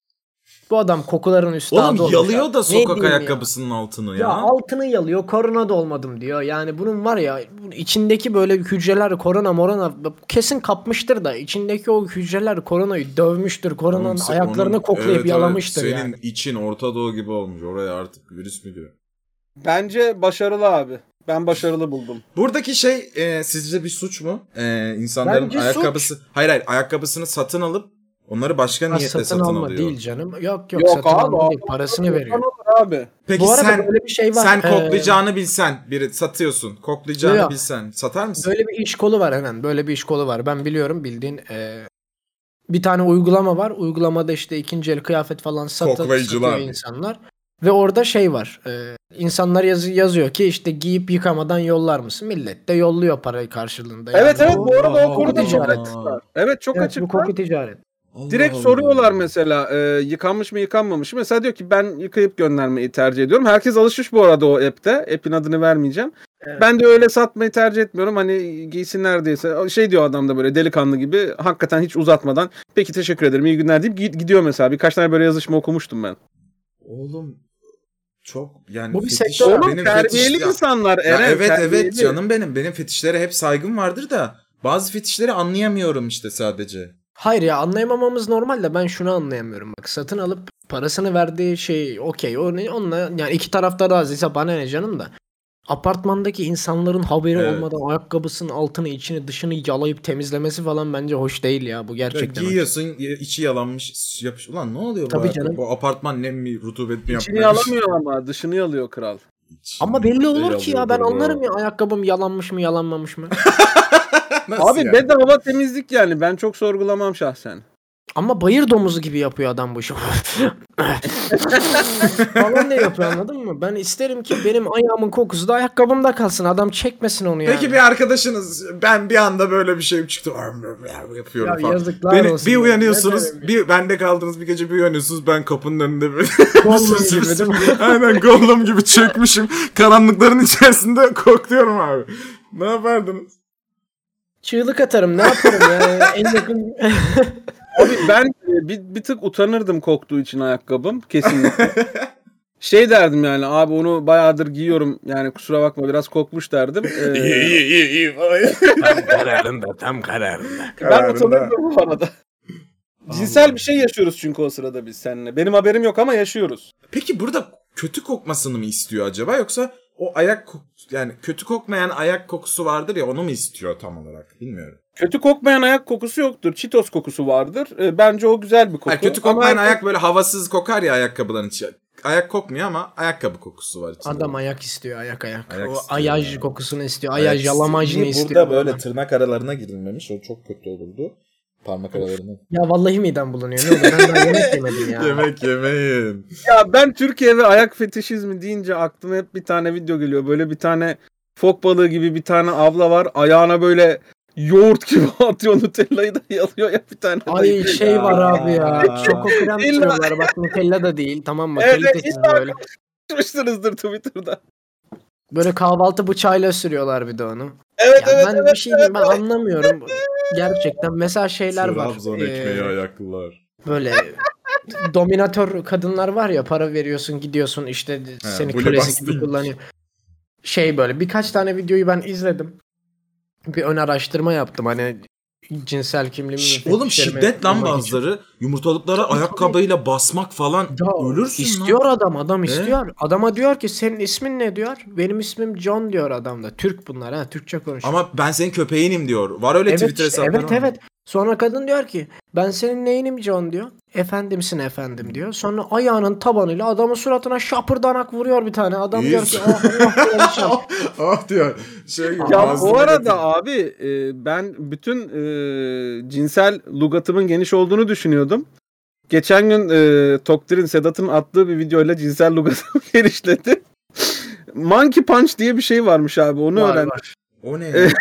Bu adam kokuların üstadı Oğlum yalıyor ya. da sokak diyeyim ya? ayakkabısının altını ya. Ya altını yalıyor, korona da olmadım diyor. Yani bunun var ya içindeki böyle hücreler korona morona kesin kapmıştır da içindeki o hücreler koronayı dövmüştür. Koronanın Oğlum ayaklarını onun- koklayıp evet, yalamıştır evet. yani. Senin için Orta Doğu gibi olmuş. Oraya artık virüs mü diyor. Bence başarılı abi. Ben başarılı buldum. Buradaki şey e, sizce bir suç mu? E, insanların Bence ayakkabısı... Hayır hayır ayakkabısını satın alıp onları başka niyetle satın, satın, alma alıyor. değil canım. Yok yok, Yok satın abi, alma abi. değil. Parasını veriyor. Abi. Peki Bu arada sen böyle bir şey var. sen Ee, koklayacağını bilsen biri satıyorsun. Koklayacağını Yok. bilsen satar mısın? Böyle bir iş kolu var hemen. Böyle bir iş kolu var. Ben biliyorum bildiğin e, bir tane uygulama var. Uygulamada işte ikinci el kıyafet falan satı, Koklayıcılar. satıyor insanlar. Ve orada şey var. E, insanlar yaz- yazıyor ki işte giyip yıkamadan yollar mısın? Millet de yolluyor parayı karşılığında. Yani Evet evet bu- arada o çok Allah. açıklar. Evet çok Evet, açık. bu koku ticaret. Allah Direkt Allah. soruyorlar mesela e, yıkanmış mı yıkanmamış mı. Mesela diyor ki ben yıkayıp göndermeyi tercih ediyorum. Herkes alışmış bu arada o app'te. App'in adını vermeyeceğim. Evet. Ben de öyle satmayı tercih etmiyorum. Hani giysinler diyese. Şey diyor adam da böyle delikanlı gibi. Hakikaten hiç uzatmadan. Peki teşekkür ederim iyi günler deyip gi- gidiyor mesela. Birkaç tane böyle yazışma okumuştum ben. Oğlum çok yani Bu bir fetiş- sektör. Oğlum benim terbiyeli fetiş- insanlar Ya evet terbiyeli. evet canım benim. Benim fetişlere hep saygım vardır da bazı fetişleri anlayamıyorum işte sadece. Hayır ya anlayamamamız normal de ben şunu anlayamıyorum. Bak satın alıp parasını verdiği şey okey. O ne- Onunla yani iki tarafta razıysa bana ne canım da. Apartmandaki insanların haberi Evet. olmadan ayakkabısının altını içini dışını yalayıp temizlemesi falan bence hoş değil ya. Bu Ya gerçekten. giyiyorsun y- içi yalanmış yapış. Ulan ne oluyor bu Tabii ayakkabı? canım. Bu apartman nem mi rutubet mi İçini yapmış? yalamıyor ama dışını yalıyor kral. İçini Ama belli olur ki ya ben bu. anlarım ya ayakkabım yalanmış mı yalanmamış mı. Abi yani? bedava temizlik yani. Ben çok sorgulamam şahsen. Ama bayır domuzu gibi yapıyor adam bu işi. falan ne yapıyor anladın mı? Ben isterim ki benim ayağımın kokusu da ayakkabımda kalsın. Adam çekmesin onu yani. Peki bir arkadaşınız ben bir anda böyle bir şey çıktı yapıyorum Ya falan. yazıklar Beni, olsun bir ya. uyanıyorsunuz, demek? bir bende kaldınız bir gece bir uyanıyorsunuz ben kapının önünde böyle Gollum gibi değil mi? Aynen Gollum gibi çökmüşüm. Karanlıkların içerisinde kokluyorum abi. Ne yapardınız? Çığlık atarım ne yaparım yani en yakın Abi ben e, bir, bir tık utanırdım koktuğu için ayakkabım kesinlikle. şey derdim yani abi onu bayağıdır giyiyorum yani kusura bakma biraz kokmuş derdim. Ee, iyi iyi falan. tam kararında tam kararında. ben utanırdım bu arada. Cinsel bir şey yaşıyoruz çünkü o sırada biz seninle. Benim haberim yok ama yaşıyoruz. Peki burada kötü kokmasını mı istiyor acaba yoksa o ayak yani kötü kokmayan ayak kokusu vardır ya onu mu istiyor tam olarak bilmiyorum. Kötü kokmayan ayak kokusu yoktur. Cheetos kokusu vardır. Ee, bence o güzel bir koku. Ha, kötü Ama kokmayan herkes- ayak böyle havasız kokar ya ayakkabıların içi. Ayak kokmuyor ama ayakkabı kokusu var içinde. Adam ayak istiyor ayak ayak. Ayak o istiyor ayaj ya. kokusunu istiyor. Ayak Ayaj yalamajını istiyor. istiyor. Burada böyle adam. tırnak aralarına girilmemiş o çok kötü olurdu. Parmak aralarına. Ya vallahi midem bulanıyor. Ne olur ben daha yemek yemedim ya. Yemek yemeyin. Ya ben Türkiye ve ayak fetişizmi deyince aklıma hep bir tane video geliyor. Böyle bir tane fok balığı gibi bir tane abla var. Ayağına böyle yoğurt gibi atıyor Nutella'yı da yalıyor ya bir tane. Ay şey var abi ya. Aa. Çoko krem sürüyorlar. Bak Nutella da değil. Tamam mı? Evet, Kalitesiz illa- böyle. Konuşmuşsunuzdur Twitter'da. Böyle kahvaltı bıçağıyla sürüyorlar bir de onu. Evet Ya evet ben evet. bir şey diyeyim ben anlamıyorum. Gerçekten mesela şeyler var. Trabzon Ee, ekmeği ayaklılar. böyle dominatör kadınlar var ya para veriyorsun gidiyorsun işte seni Blue kölesi gibi kullanıyor. Şey böyle birkaç tane videoyu ben izledim. Bir ön araştırma yaptım hani cinsel kimliğimi Şş, Oğlum şiddet lan için. bazıları. Yumurtalıklara ayakkabıyla basmak falan. Ya, Ölürsün istiyor lan. adam adam istiyor. Adama diyor ki senin ismin ne diyor? Benim ismim John diyor adam da. Türk bunlar ha Türkçe konuşuyor. Ama ben senin köpeğinim diyor. Var öyle evet, Twitter hesapları. evet evet. Sonra kadın diyor ki ben senin neyinim John diyor. Efendimsin efendim diyor. Sonra ayağının tabanıyla adamın suratına şapırdanak vuruyor bir tane. Adam diyor ki Allah diyor, şap. ah diyor. Şey, Ya bu arada getiriyor. abi e, ben bütün e, cinsel lugatımın geniş olduğunu düşünüyordum. Geçen gün e, Tokdir'in Sedat'ın attığı bir videoyla cinsel lugatım genişledi. Monkey Punch diye bir şey varmış abi onu Var, öğrendim. var. O ne? Evet.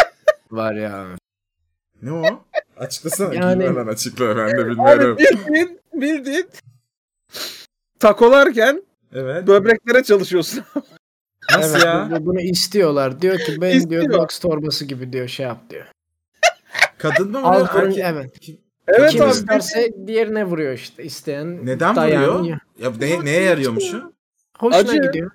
Var ya. ne o? Açıklasana. Yani- Yani... açıkla ben de Abi bilmiyorum. bildiğin, bildiğin takolarken Evet. böbreklere çalışıyorsun. Nasıl evet, ya? bu- Bunu istiyorlar. Diyor ki ben İstiyor. diyor box torbası gibi diyor şey yap diyor. Kadın mı vuruyor? Erkek- evet. Evet Kim abi. isterse diğerine vuruyor işte. İsteyen Neden vuruyor? Ya ne, neye yarıyormuş o? Hoşuna Acı. gidiyor.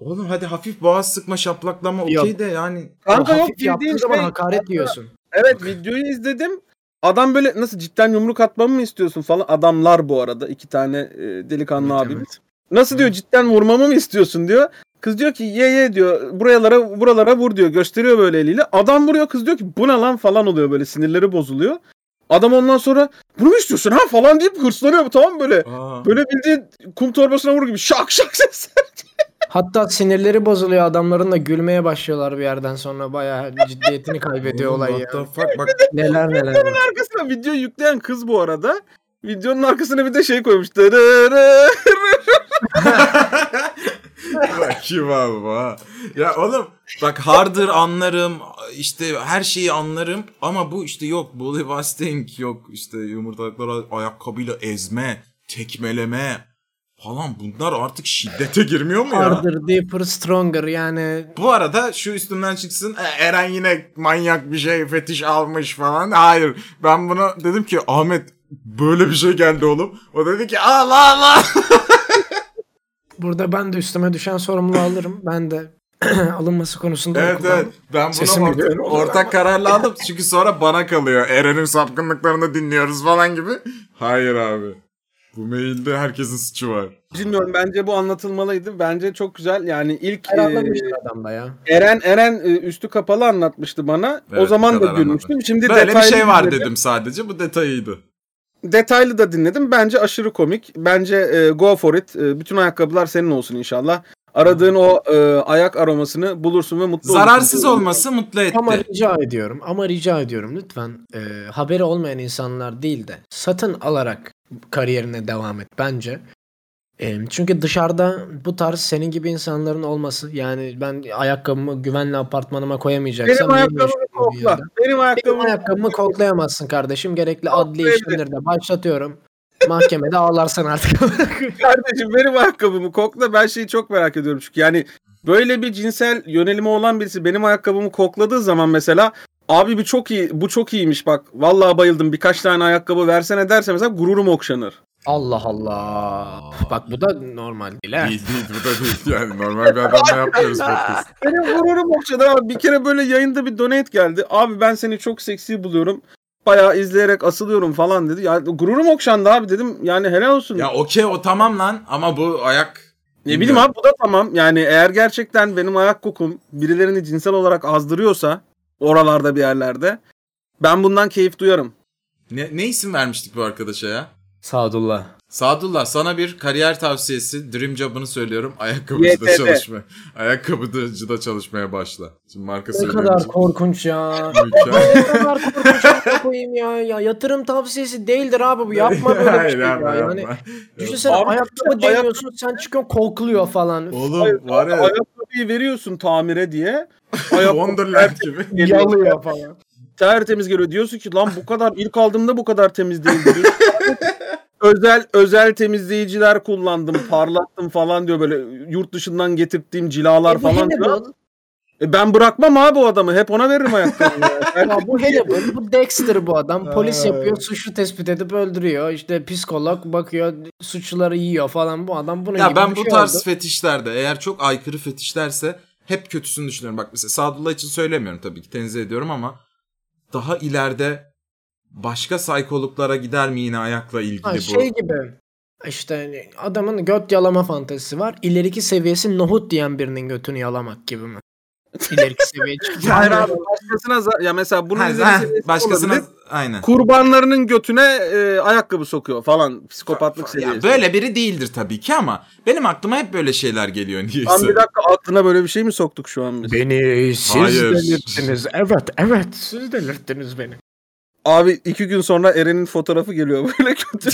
Oğlum hadi hafif boğaz sıkma şaplaklama okey de yani. Kanka yok hafif bildiğin zaman şey. hakaret yiyorsun. Evet videoyu izledim. Adam böyle nasıl cidden yumruk atmamı mı istiyorsun falan. Adamlar bu arada iki tane e, delikanlı Evet, abimiz. Nasıl diyor cidden vurmamı mı istiyorsun diyor. Kız diyor ki ye ye diyor. Buralara buralara vur diyor. Gösteriyor böyle eliyle. Adam vuruyor kız diyor ki bu ne lan falan oluyor böyle sinirleri bozuluyor. Adam ondan sonra bunu mu istiyorsun ha falan deyip hırslanıyor tamam böyle. Aa. Böyle bildiğin kum torbasına vurur gibi şak şak ses. Hatta sinirleri bozuluyor adamların da gülmeye başlıyorlar bir yerden sonra bayağı ciddiyetini kaybediyor olay ya. fuck? Bak Neler neler. var. arkasına video yükleyen kız bu arada. Videonun arkasına bir de şey koymuş. Dırırı. Bak kim abi ha? ya oğlum bak hardır anlarım işte her şeyi anlarım ama bu işte yok bully busting yok işte yumurtalıklara ayakkabıyla ezme tekmeleme falan bunlar artık şiddete girmiyor mu ya? Harder, deeper, stronger yani Bu arada şu üstümden çıksın "E, Eren yine manyak bir şey fetiş almış falan. Hayır ben buna dedim ki Ahmet böyle bir şey geldi oğlum. O dedi ki al al al. burada ben de üstüme düşen sorumluluğu alırım. Ben de alınması konusunda evet evet ben bunu gidiyor. ortak, ortak kararla aldım. Çünkü sonra bana kalıyor. Eren'in sapkınlıklarını dinliyoruz falan gibi. Hayır abi. Bu mailde herkesin suçu var. Bilmiyorum bence bu anlatılmalıydı. Bence çok güzel. Yani ilk e, Herhalde adam da ya. Eren Eren e, üstü kapalı anlatmıştı bana. o Evet, zaman bu da gülmüştüm. Şimdi Böyle bir şey var dinledim. dedim sadece. Bu detayıydı. Detaylı da dinledim. Bence aşırı komik. Bence e, go for it. E, bütün ayakkabılar senin olsun inşallah. Aradığın o e, ayak aromasını bulursun ve mutlu Zararsız olursun. olması mutlu etti. Ama rica ediyorum ama rica ediyorum lütfen e, haberi olmayan insanlar değil de satın alarak kariyerine devam et bence. E, çünkü dışarıda bu tarz senin gibi insanların olması yani ben ayakkabımı güvenli apartmanıma koyamayacaksam Benim ayakkabımı kokla. Benim Benim ayakkabımı ayakkabımı koklayamazsın kardeşim. Gerekli adli işlemleri de başlatıyorum. Mahkemede ağlarsın artık. Kardeşim benim ayakkabımı kokla. Ben şeyi çok merak ediyorum çünkü yani böyle bir cinsel yönelimi olan birisi benim ayakkabımı kokladığı zaman mesela abi bir çok iyi bu çok iyiymiş bak vallahi bayıldım birkaç tane ayakkabı versene derse mesela gururum okşanır. Allah Allah. Bak bu da normal değil ha. Değil değil bu da değil yani. Normal bir adamla yapmıyoruz podcast. Benim gururum okşadı abi bir kere böyle yayında bir donate geldi. Abi ben seni çok seksi buluyorum. Bayağı izleyerek asılıyorum falan dedi. Ya gururum okşandı abi dedim. Yani helal olsun. Ya okey o tamam lan ama bu ayak Ne bileyim abi bu da tamam. Yani eğer gerçekten benim ayak kokum birilerini cinsel olarak azdırıyorsa oralarda bir yerlerde ben bundan keyif duyarım. Ne, ne isim vermiştik bu arkadaşa ya? Sadullah. Sadullah sana bir kariyer tavsiyesi. Dream job'ını söylüyorum. Ayakkabıcıda çalışma. Ayakkabıcıda çalışmaya başla. Şimdi marka Ne söylüyorum. kadar korkunç ya. Ne kadar korkunç koyayım ya. ya. Yatırım tavsiyesi değildir abi bu. Yapma böyle bir Hayır, şey yapma, ya. yapma. Yani düşünsene Abi, ayakkabı ayak- deniyorsun sen çıkıyorsun kokluyor falan. Oğlum Hayır, var ya Ayakkabıyı veriyorsun tamire diye. Wonderland gibi. Yalıyor falan. tertemiz geliyor. Diyorsun ki lan bu kadar ilk aldığımda bu kadar temiz değildi. özel özel temizleyiciler kullandım, parlattım falan diyor böyle yurt dışından getirttiğim cilalar E falan diyor. E ben bırakmam abi o adamı. Hep ona veririm ayakkabıyı. ya. Bu Hannibal, bu Dexter bu adam. Polis yapıyor, suçlu tespit edip öldürüyor. İşte psikolog bakıyor, suçluları yiyor falan. Bu adam bunun Ya gibi ben bir bu şey tarz oldu. fetişlerde eğer çok aykırı fetişlerse hep kötüsünü düşünüyorum. Bak mesela Sadullah için söylemiyorum tabii ki tenzih ediyorum ama daha ileride başka saykoluklara gider mi yine ayakla ilgili Ha, bu? şey gibi. İşte hani adamın göt yalama fantezisi var. İleriki seviyesi nohut diyen birinin götünü yalamak gibi mi? İleriki çıkacak. Hayır abi başkasına ya mesela bunun Ha, ha, başkasına olabilir. aynen. kurbanlarının götüne e, ayakkabı sokuyor falan psikopatlık Ya seviyesi. böyle biri değildir tabii ki ama benim aklıma hep böyle şeyler geliyor Lan niyeyse. bir dakika aklına böyle bir şey mi soktuk şu an biz? Beni siz Hayır. delirttiniz. Evet, evet. Siz delirttiniz beni. Abi iki gün sonra Eren'in fotoğrafı geliyor böyle kötü.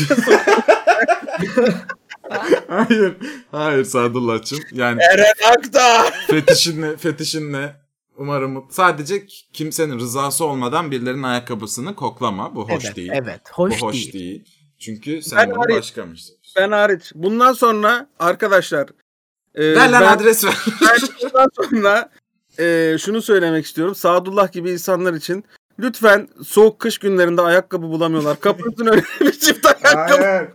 hayır. Hayır Sadullah'cığım. Yani Eren Akta. fetişinle fetişinle umarım sadece kimsenin rızası olmadan birilerinin ayakkabısını koklama. Bu hoş evet, değil. evet. Hoş, Bu hoş değil. değil. Çünkü sen Ben bunu hariç- başkamışsın. Ben hariç. Bundan sonra arkadaşlar e, Ver lan ben, adres ver. ben bundan sonra e, şunu söylemek istiyorum. Sadullah gibi insanlar için lütfen soğuk kış günlerinde ayakkabı bulamıyorlar. Kapınızın önüne bir çift ayakkabı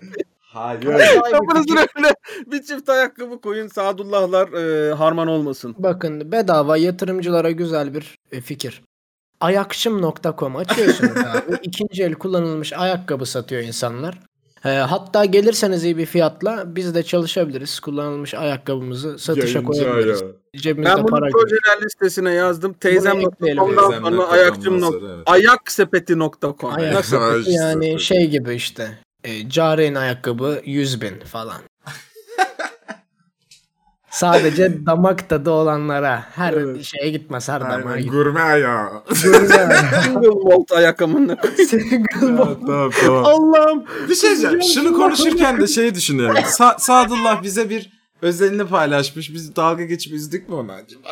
Hayır. Hayır. Kapınızın önüne bir çift ayakkabı koyun. Sadullahlar e, harman olmasın. Bakın bedava yatırımcılara güzel bir e, fikir. Ayakçım.com açıyorsunuz abi. İkinci el kullanılmış ayakkabı satıyor insanlar. E, hatta gelirseniz iyi bir fiyatla biz de çalışabiliriz. Kullanılmış ayakkabımızı satışa Yayıncı koyabiliriz. ayağı. Cebimizde Ben bunu para projeler listesine yazdım. Teyzem ekleyelim. ondan Teyzem sonra ayakçım evet. ayaksepeti.com. Ayak Nasıl? sepeti yani şey gibi işte. E, Cari'nin ayakkabı 100 bin falan. Sadece damak tadı olanlara her şeye gitmez her damağa Aynen, gitmez. Gurme ayağı. Single malt ayakkabımla. tamam tamam. Allah'ım. Bir şey diyeceğim. Şunu konuşurken de şey düşünüyorum. Sa- Sadullah bize bir özelini paylaşmış. Biz dalga geçip üzdük mü onu acaba?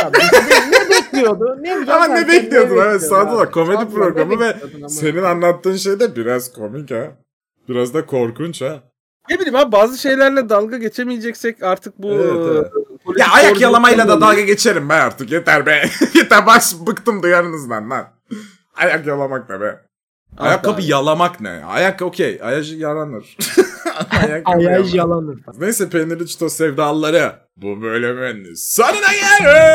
Ya biz- ne bekliyordu? Ne, Ama ne bekliyordun? Evet Sadullah komedi Sadullah, programı ve senin anlattığın şey de biraz komik ha. Biraz da korkunç ha. Ne bileyim abi bazı şeylerle dalga geçemeyeceksek artık bu Evet, evet. e, Ya ayak yalamayla da dalga geçerim be artık. Yeter be. Yeter baş bıktım duyarınızdan lan. Ayak yalamak ne be? Ayakkabı yalamak ne? Ayak okey. Ayak yalanır. Ayakkabı Ayaj yalanır. yalanır. Neyse peynirli çitos sevdalıları. Bu bölümün sonuna geldim.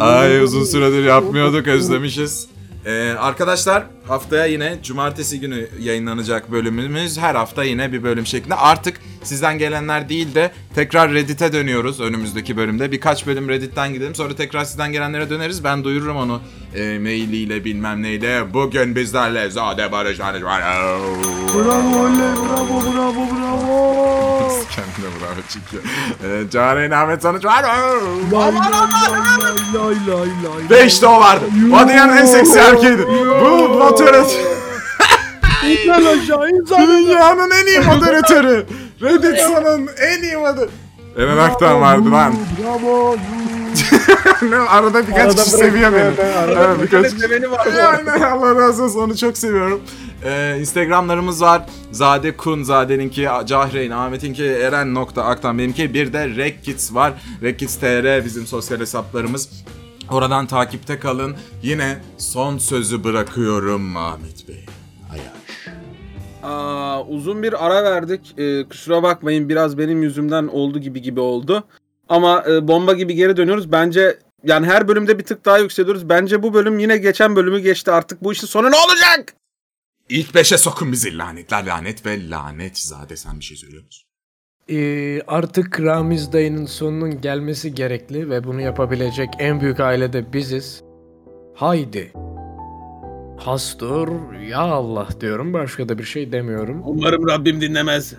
Ay uzun süredir yapmıyorduk özlemişiz. Ee, arkadaşlar haftaya yine cumartesi günü yayınlanacak bölümümüz. Her hafta yine bir bölüm şeklinde. Artık sizden gelenler değil de tekrar Reddit'e dönüyoruz önümüzdeki bölümde. Birkaç bölüm Reddit'ten gidelim sonra tekrar sizden gelenlere döneriz. Ben duyururum onu e, mailiyle bilmem neyle. Bugün bizlerle Zade Barış Barış Bravo bravo bravo bravo. Kendine bravo çünkü. Ee, Cahreyn Ahmet Sonuç var. Ve işte o vardı. O dünyanın en seksi erkeğiydi. Bu moderatör. Dünyanın en iyi moderatörü. Reddit sonun en iyi moderatörü. Eren Aktan vardı lan. Bravo. Ne, Arada birkaç Arada kişi seviyor beni. Evet, birkaç kişi. Seveni var arada. Aynen Allah razı olsun onu çok seviyorum. Ee, Instagramlarımız var. Zade Kun, Zade'ninki, Cahreyn, Ahmet'inki, Eren nokta Aktan benimki. Bir de Rekkits var. Rekkits TR bizim sosyal hesaplarımız. Oradan takipte kalın. Yine son sözü bırakıyorum Ahmet Bey. Ayaş. Aa, uzun bir ara verdik. Ee, kusura bakmayın biraz benim yüzümden oldu gibi gibi oldu. Ama e, bomba gibi geri dönüyoruz. Bence yani her bölümde bir tık daha yükseliyoruz. Bence bu bölüm yine geçen bölümü geçti. Artık bu işin sonu ne olacak? İlk beşe sokun bizi lanetler lanet ve lanet Zade sen bir şey söylüyor musun? Ee, artık Ramiz dayının sonunun gelmesi gerekli ve bunu yapabilecek en büyük aile de biziz. Haydi. Hastur ya Allah diyorum başka da bir şey demiyorum. Umarım Rabbim dinlemez.